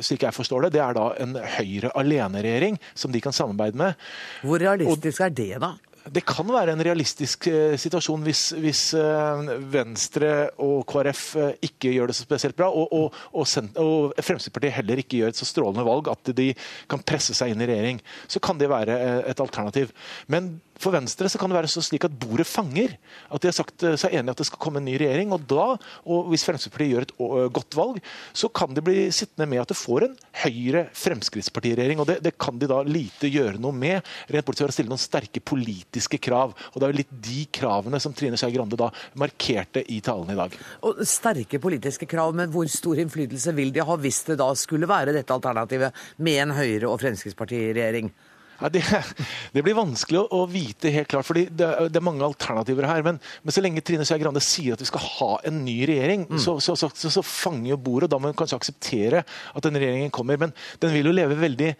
slik jeg forstår det, det er da en Høyre-aleneregjering som de kan samarbeide med. Hvor realistisk og, er det, da? det kan være en realistisk eh, situasjon hvis, hvis eh, Venstre og KrF eh, ikke gjør det så spesielt bra, og, og, og, og, Fremskrittspartiet heller ikke gjør et så strålende valg at de kan presse seg inn i regjering. Så kan det være et alternativ. Men for Venstre så kan det være så slik at bordet fanger. At de har sagt seg enig at det skal komme en ny regjering. og da, og Hvis Fremskrittspartiet gjør et godt valg, så kan de bli sittende med at det får en Høyre-Fremskrittspartiregjering. og det, det, kan de da lite gjøre noe med, rent bortsett fra å stille noen sterke politiske krav. og Det er jo litt de kravene som Trine Skei Grande da markerte i talen i dag. Og Sterke politiske krav, men hvor stor innflytelse vil de ha hvis det da skulle være dette alternativet med en Høyre- og Fremskrittspartiregjering? Ja, det, det, blir vanskelig å, vite helt klart, fordi det, det, er mange alternativer her. Men, men så lenge Trine Skei Grande sier at vi skal ha en ny regjering, mm. så, så, så, så, fanger jo bordet. og Da må hun kanskje akseptere at den regjeringen kommer. Men den vil jo leve veldig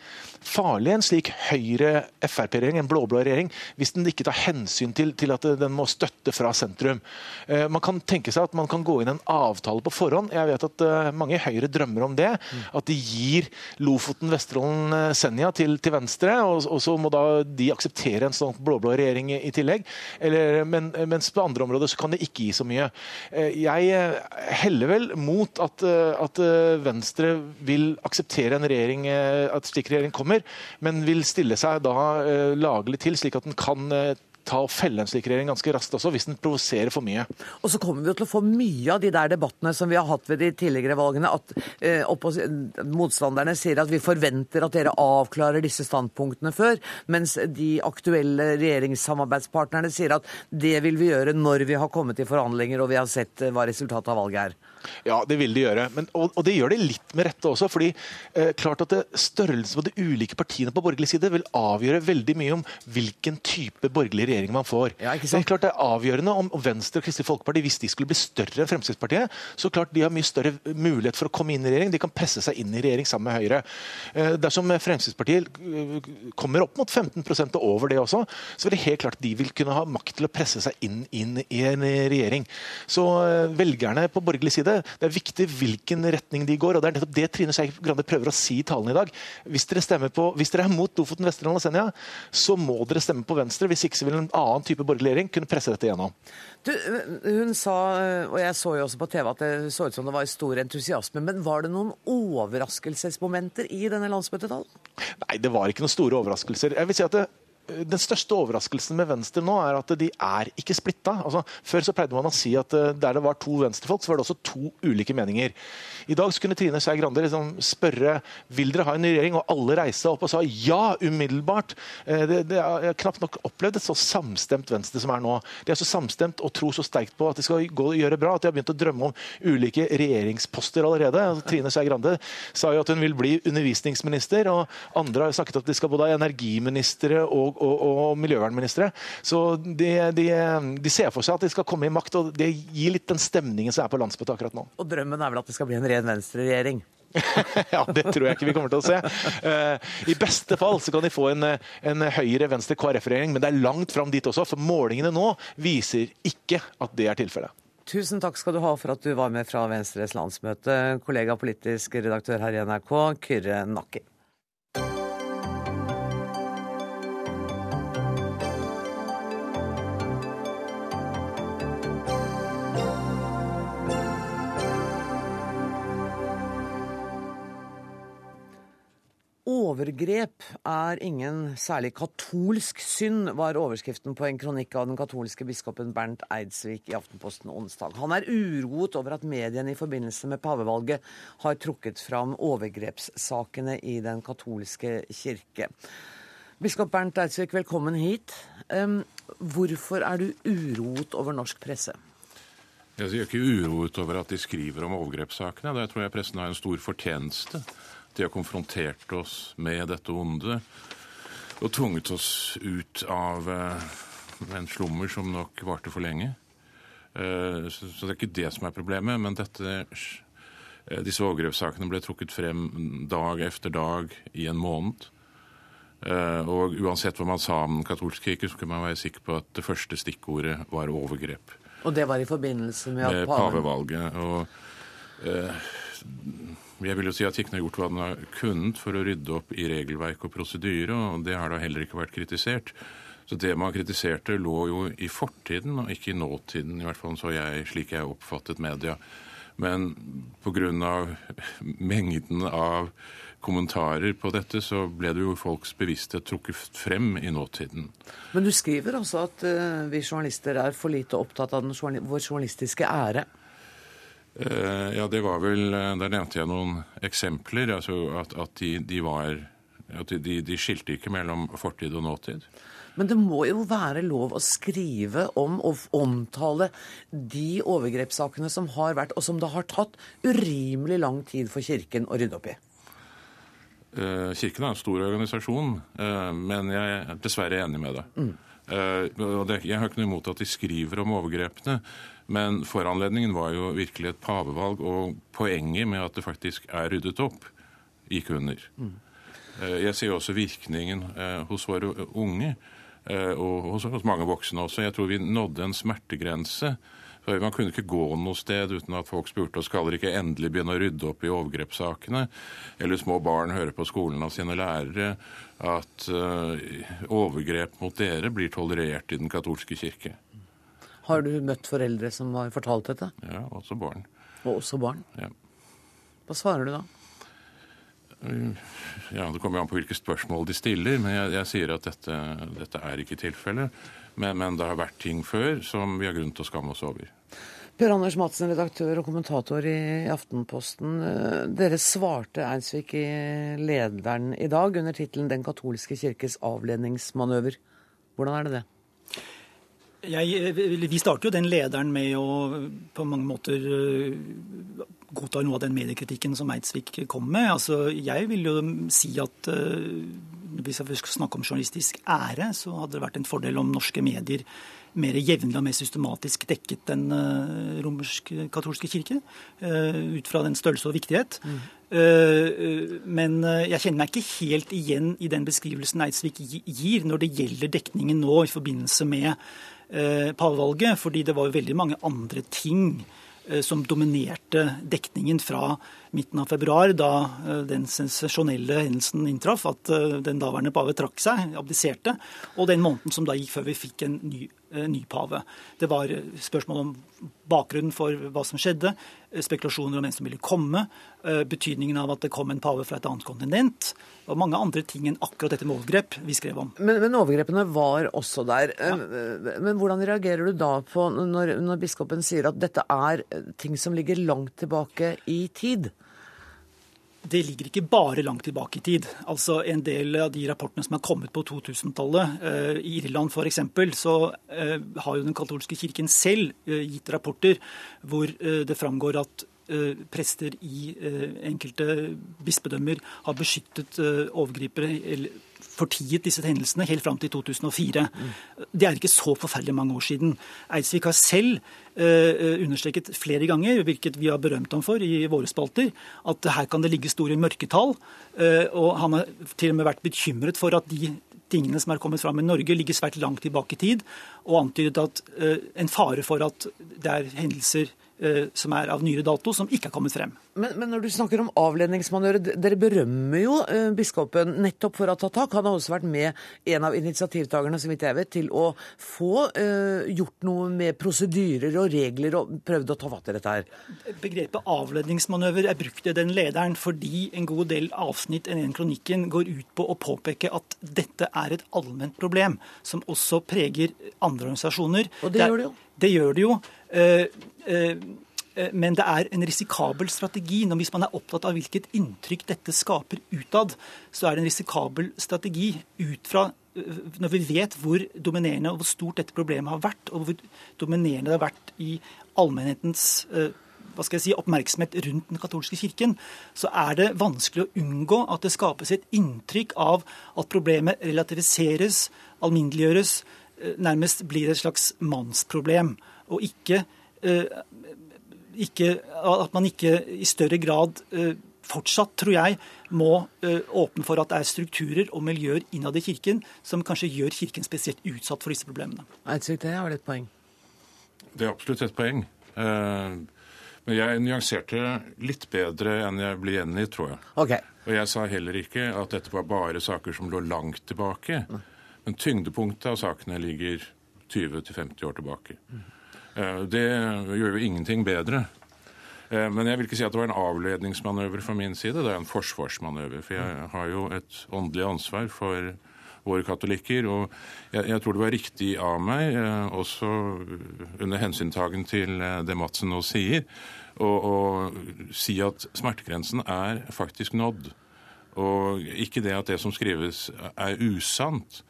farlig, en slik Høyre-Frp-regjering, en blå-blå regjering, hvis den ikke tar hensyn til, til, at den må støtte fra sentrum. Eh, man kan tenke seg at man kan gå inn en avtale på forhånd. Jeg vet at uh, mange i Høyre drømmer om det. Mm. At de gir Lofoten, Vesterålen, uh, Senja til, til Venstre. og og så må da de akseptere en sånn blå-blå regjering i tillegg. Eller, men, mens på andre områder så kan det ikke gi så mye. Eh, jeg eh, heller vel mot at, eh, at Venstre vil akseptere en regjering, at slik regjering kommer, men vil stille seg da lagelig til, slik at den kan ta og felle en slik regjering ganske raskt også, hvis den provoserer for mye. Og så kommer vi til å få mye av de der debattene som vi har hatt ved de tidligere valgene, at eh, motstanderne sier at vi forventer at dere avklarer disse standpunktene før, mens de aktuelle regjeringssamarbeidspartnerne sier at det vil vi gjøre når vi har kommet i forhandlinger og vi har sett eh, hva resultatet av valget er. Ja, det vil de gjøre. Men, og, og, det gjør de litt med rette også. fordi eh, klart at Størrelsen på de ulike partiene på borgerlig side vil avgjøre veldig mye om hvilken type borgerlig regjering man får. Ja? Men klart Det er avgjørende om Venstre og Kristelig Folkeparti, hvis de skulle bli større enn Fremskrittspartiet, så klart de har mye større mulighet for å komme inn i regjering. De kan presse seg inn i regjering sammen med Høyre. Eh, dersom Fremskrittspartiet eh, kommer opp mot 15 og over det også, så vil det helt klart de vil kunne ha makt til å presse seg inn, inn i en regjering. Så eh, velgerne på borgerlig side det er viktig hvilken retning de går. og Det er nettopp det Trine Skei Grande prøver å si i talen i dag. Hvis dere, stemmer på, hvis dere er mot Lofoten, Vesterålen og Senja, så må dere stemme på Venstre. Hvis ikke så vil en annen type borgerlig regjering kunne presse dette gjennom. Du, hun sa, og jeg så jo også på TV at det så ut som det var stor entusiasme, men var det noen overraskelsesmomenter i denne landsmøtetalen? Nei, det var ikke noen store overraskelser. Jeg vil si at det, den største overraskelsen med Venstre nå er at de er ikke splitta. Altså, før så pleide man å si at eh, der det var to venstrefolk, så var det også to ulike meninger. I dag kunne Trine Skei Grande liksom spørre vil dere ha en ny regjering, og alle reiste opp og sa ja umiddelbart. Eh, det, det er knapt nok opplevd et så samstemt Venstre som er nå. De er så samstemt og tror så sterkt på at de skal gjøre bra, at de har begynt å drømme om ulike regjeringsposter allerede. Altså, Trine Skei Grande sa jo at hun vil bli undervisningsminister, og andre har sagt at de skal både ha energiministre og og, og miljøvernministre. Så de, de, de, ser for seg at de skal komme i makt, og det gir litt den stemningen som er på landsmøtet akkurat nå. Og drømmen er vel at det skal bli en ren venstreregjering? ja, det tror jeg ikke vi kommer til å se. Uh, I beste fall så kan de få en, en høyre-venstre-KrF-regjering, men det er langt fram dit også. For målingene nå viser ikke at det er tilfellet. Tusen takk skal du ha for at du var med fra Venstres landsmøte, kollega politisk redaktør her i NRK, Kyrre Nakki. Overgrep er ingen særlig katolsk synd, var overskriften på en kronikk av den katolske biskopen Bernt Eidsvik i Aftenposten onsdag. Han er uroet over at mediene i forbindelse med pavevalget har trukket fram overgrepssakene i den katolske kirke. Biskop Bernt Eidsvik, velkommen hit. Hvorfor er du uroet over norsk presse? Jeg er ikke uroet over at de skriver om overgrepssakene. Der tror jeg pressen har en stor fortjeneste. De har konfrontert oss med dette ondet og tvunget oss ut av eh, en slummer som nok varte for lenge. Eh, så det er ikke det som er problemet. Men dette, eh, disse overgrepssakene ble trukket frem dag efter dag i en måned. Og uansett hva man sa om den katolske kirke, så kunne man være sikker på at det første stikkordet var overgrep. Og det var i forbindelse med, med pavevalget. Og eh, jeg vil jo si at Kirken har gjort hva den har kunnet for å rydde opp i regelverk og prosedyre, og det har da heller ikke vært kritisert. Så det man kritiserte, lå jo i fortiden og ikke i nåtiden, i hvert fall så jeg, slik jeg oppfattet media. Men pga. mengden av kommentarer på dette, så ble det jo folks bevissthet trukket frem i nåtiden. Men du skriver altså at uh, vi journalister er for lite opptatt av den, vår journalistiske ære. Uh, ja, det var vel Der nevnte jeg noen eksempler. altså At, at de, de, var at de, de skilte ikke mellom fortid og nåtid. Men det må jo være lov å skrive om og omtale de overgrepssakene som har vært, og som det har tatt urimelig lang tid for Kirken å rydde opp i. Eh, Kirken er en stor organisasjon, eh, men jeg er dessverre enig med deg. Mm. Eh, jeg har ikke noe imot at de skriver om overgrepene, men foranledningen var jo virkelig et pavevalg, og poenget med at det faktisk er ryddet opp, gikk under. Mm. Jeg ser også virkningen hos våre unge. Eh, og hos, mange voksne også. Jeg tror vi nådde en smertegrense. Man kunne ikke gå noe sted uten at folk spurte oss skal dere ikke endelig begynne å rydde opp i overgrepssakene. Eller små barn hører på skolen av sine lærere at overgrep mot dere blir tolerert i den katolske kirke. Har du møtt foreldre som har fortalt dette? Ja, også barn. Og også barn? Ja. Hva svarer du da? Ja, Det kommer an på hvilke spørsmål de stiller, men jeg, jeg sier at dette, dette, er ikke tilfellet. Men, men, det har vært ting før som vi har grunn til å skamme oss over. Per Anders Madsen, redaktør og kommentator i Aftenposten. Dere svarte Eidsvik i Lederen i dag under tittelen 'Den katolske kirkes avledningsmanøver'. Hvordan er det det? Jeg, vi starter jo den lederen med å på mange måter godtar noe av den mediekritikken som Eidsvik kom med. Altså, jeg vil jo si at uh, hvis jeg skal snakke om journalistisk ære, så hadde det vært en fordel om norske medier mer jevnlig og mer systematisk dekket den romersk-katolske kirke. Ut fra den størrelse og viktighet. Mm. Men jeg kjenner meg ikke helt igjen i den beskrivelsen Eidsvik gir når det gjelder dekningen nå i forbindelse med pavevalget, fordi det var veldig mange andre ting Eh, som dominerte dekningen fra midten av februar, da eh, den sensasjonelle hendelsen inntraff, at eh, den daværende pave trakk seg, abdiserte, og den måneden som da gikk før vi fikk en ny, ny pave. Det var spørsmål om bakgrunnen for hva som skjedde, spekulasjoner om hvem som ville komme, betydningen av at det kom en pave fra et annet kontinent, og mange andre ting enn akkurat dette med overgrep vi skrev om. Men, men overgrepene var også der. Ja. Men hvordan reagerer du da på når, når biskopen sier at dette er ting som ligger langt tilbake i tid? Det ligger ikke bare langt tilbake i tid. Altså En del av de rapportene som er kommet på 2000-tallet, eh, i Irland f.eks., så eh, har jo den katolske kirken selv eh, gitt rapporter hvor det framgår at prester i eh, enkelte bispedømmer har beskyttet overgripere eller fortiet disse hendelsene helt fram til 2004. Mm. Det er ikke så forferdelig mange år siden. Eidsvik har selv understreket flere ganger, hvilket vi har berømt ham for i våre spalter, at her kan det ligge store mørketall. Og han har til og med vært bekymret for at de tingene som er kommet fram i Norge, ligger svært langt tilbake i tid, og antydet at en fare for at det er hendelser Eh, som er av nyere dato, som ikke er kommet frem. Men, men når du snakker om avledningsmanøver, dere berømmer jo eh, biskopen nettopp for å ta tak. Han har også vært med, en av initiativtakerne, så vidt jeg vet, til å få uh, gjort noe med prosedyrer og regler og prøvd å ta fatt i dette her. Begrepet avledningsmanøver er brukt i den lederen fordi en god del avsnitt i den kronikken går ut på å påpeke at dette er et allment problem, som også preger andre organisasjoner. Og det, det er, gjør det jo. Det gjør det jo. Eh, eh, eh, men det er en risikabel strategi. Når hvis man er opptatt av hvilket inntrykk dette skaper utad, så er det en risikabel strategi ut fra når vi vet hvor dominerende og hvor stort dette problemet har vært, og hvor dominerende det har vært i allmennhetens hva skal jeg si, oppmerksomhet rundt den katolske kirken, så er det vanskelig å unngå at det skapes et inntrykk av at problemet relativiseres, alminneliggjøres, nærmest blir et slags mannsproblem og ikke, eh, ikke, at man ikke i større grad eh, fortsatt, tror jeg, må eh, åpne for at det er strukturer og miljøer innad i Kirken som kanskje gjør Kirken spesielt utsatt for disse problemene. Eidsvik, det er et poeng? Det er absolutt et poeng. Men jeg nyanserte litt bedre enn jeg blir gjengitt, tror jeg. Okay. Og jeg sa heller ikke at dette var bare saker som lå langt tilbake. Men tyngdepunktet av sakene ligger 20-50 år tilbake. Eh, Det gjør jo ingenting bedre. Eh, Men jeg vil ikke si at det var en avledningsmanøver fra min side. Det er en forsvarsmanøver. For jeg har jo et åndelig ansvar for våre katolikker. Og jeg, jeg tror det var riktig av meg, eh, også under hensyntagen til det Madsen nå sier, å, å si at smertegrensen er faktisk nådd. Og ikke det at det som skrives er usant.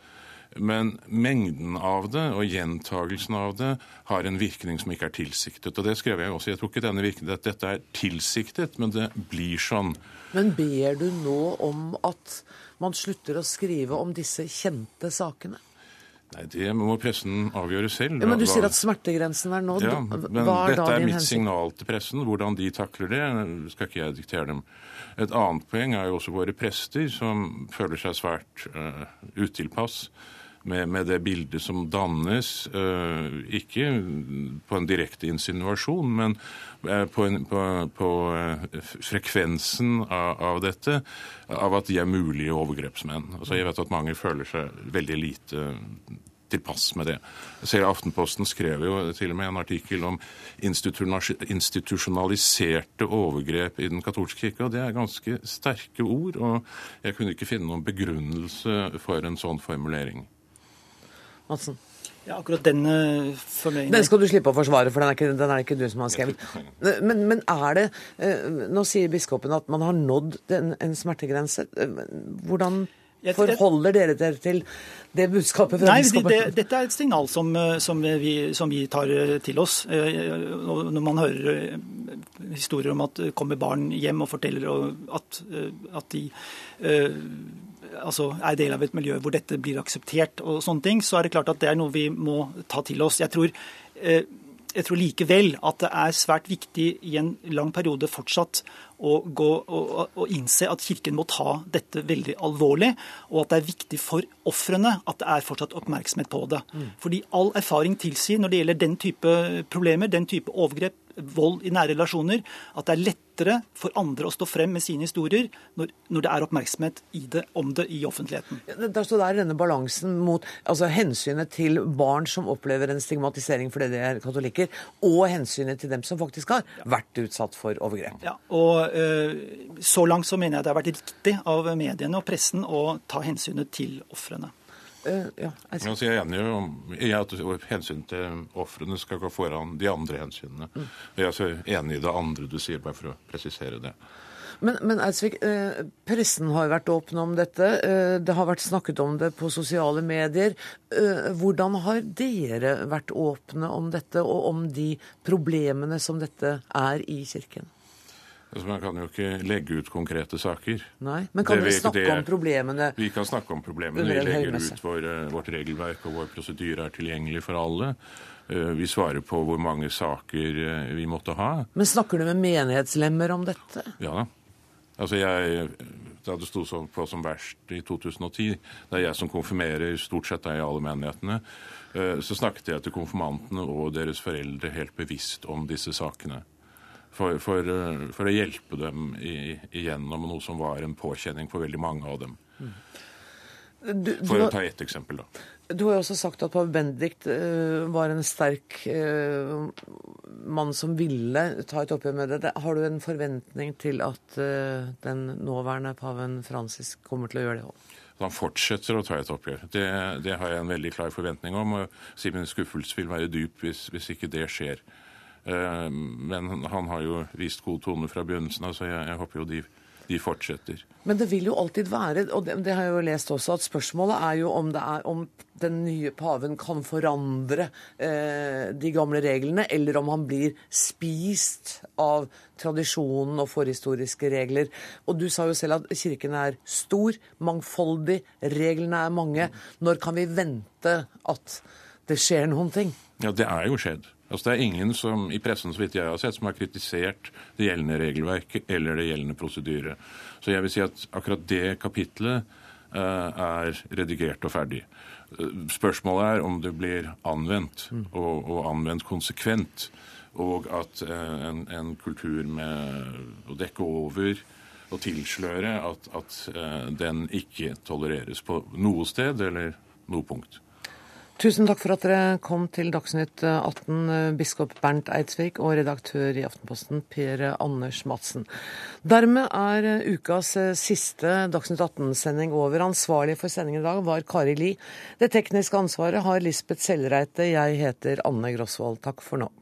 Men mengden av det og gjentagelsen av det har en virkning som ikke er tilsiktet. Og det skrev jeg også. Jeg tror ikke denne virkningen, at dette er tilsiktet, men det blir sånn. Men ber du nå om at man slutter å skrive om disse kjente sakene? Nei, Det må pressen avgjøre selv. Ja, men Du sier at smertegrensen er nådd. Ja, men Hva er dette er mitt hensyn? signal til pressen. Hvordan de takler det, skal ikke jeg diktere dem. Et annet poeng er jo også våre prester, som føler seg svært uh, utilpass med, med det bildet som dannes. eh, ikke på en direkte insinuasjon, men eh, på, en, på, på eh, frekvensen av, av dette, av at de er mulige overgrepsmenn. Altså, jeg vet at mange føler seg veldig lite tilpass med det. Jeg ser Aftenposten skrev jo til og med en artikkel om institusjonaliserte overgrep i den katolske kirke, og det er ganske sterke ord. Og jeg kunne ikke finne noen begrunnelse for en sånn formulering. Madsen? Ja, akkurat den formuleringen Den skal du slippe å forsvare, for den er ikke, den er ikke du som har skrevet. Men, men er det eh, Nå sier biskopen at man har nådd en, en smertegrense. Hvordan forholder dere dere til det budskapet fra Nei, biskopen? det, Dette er et signal som, eh, som, vi, som vi tar eh, til oss. Når man hører historier om at det kommer barn hjem og forteller at, at de altså er del av et miljø hvor dette blir akseptert, og sånne ting, så er det klart at det er noe vi må ta til oss. Jeg tror, eh, jeg tror likevel at det er svært viktig i en lang periode fortsatt å gå og, og innse at Kirken må ta dette veldig alvorlig, og at det er viktig for ofrene at det er fortsatt oppmerksomhet på det. Fordi all erfaring tilsier når det gjelder den type problemer, den type overgrep, vold i nære relasjoner, at det er lettere for andre å stå frem med sine historier når, når det er oppmerksomhet i det, om det i offentligheten. Der står der denne balansen mot altså hensynet til barn som opplever en stigmatisering fordi de er katolikker, og hensynet til dem som faktisk har vært utsatt for overgrep. Ja, og øh, Så langt så mener jeg det har vært riktig av mediene og pressen å ta hensynet til ofrene. Eh, ja, Altså, jeg er enig om i at hensyn til ofrene skal gå foran de andre hensynene. Mm. Jeg er så enig i det andre du sier, bare for å presisere det. Men, men Eidsvik, eh, pressen har vært åpne om dette. Eh, det har vært snakket om det på sosiale medier. Eh, hvordan har dere vært åpne om dette, og om de problemene som dette er i Kirken? Altså, man kan jo ikke legge ut konkrete saker. Nei, Men kan vi dere snakke det- om problemene? Vi kan snakke om problemene. Vi legger ut vår, eh, vårt regelverk, og vår prosedyre er tilgjengelig for alle. Eh, Vi svarer på hvor mange saker eh, vi måtte ha. Men snakker du med menighetslemmer om dette? Ja da. Altså jeg, Da det sto på som verst i 2010, det er jeg som konfirmerer stort sett i alle menighetene, så snakket jeg til konfirmantene og deres foreldre helt bevisst om disse sakene. For, for, eh, for å hjelpe dem igjennom noe som var en påkjenning for veldig mange av dem. Du, du, For å ta ett eksempel, da. Du har jo også sagt at pave Benedikt uh, var en sterk uh, mann som ville ta et oppgjør med det. Har du en forventning til at uh, den nåværende paven Francis kommer til å gjøre det òg? Han fortsetter å ta et oppgjør. Det, det har jeg en veldig klar forventning om. og si Min skuffelse vil være dyp hvis, hvis ikke det skjer. Eh, Men han har jo vist god tone fra begynnelsen av, så jeg, jeg håper jo de, de fortsetter. Men det vil jo alltid være, og det, det har jeg jo lest også, at spørsmålet er jo om, det er, om den nye paven kan forandre eh, de gamle reglene, eller om han blir spist av tradisjonen og forhistoriske regler. Og du sa jo selv at kirken er stor, mangfoldig, reglene er mange. Når kan vi vente at det skjer noen ting? Ja, det er jo skjedd. Altså, det er ingen som i pressen så vidt jeg har sett, som har kritisert det gjeldende regelverket eller det gjeldende prosedyre. Så jeg vil si at akkurat det kapitlet uh, er redigert og ferdig. Eh, Spørsmålet er om det blir anvendt, og, og anvendt konsekvent. Og at eh, en, en kultur med å dekke over og tilsløre at, at den ikke tolereres på noe sted, eller noe punkt. Tusen takk for at dere kom til Dagsnytt 18, biskop Bernt Eidsvik og redaktør i Aftenposten Per Anders Madsen. Dermed er ukas siste Dagsnytt 18-sending over. Ansvarlig for sendingen i dag var Kari Li. Det tekniske ansvaret har Lisbeth Sellreite. Jeg heter Anne Grosvold. Takk for nå.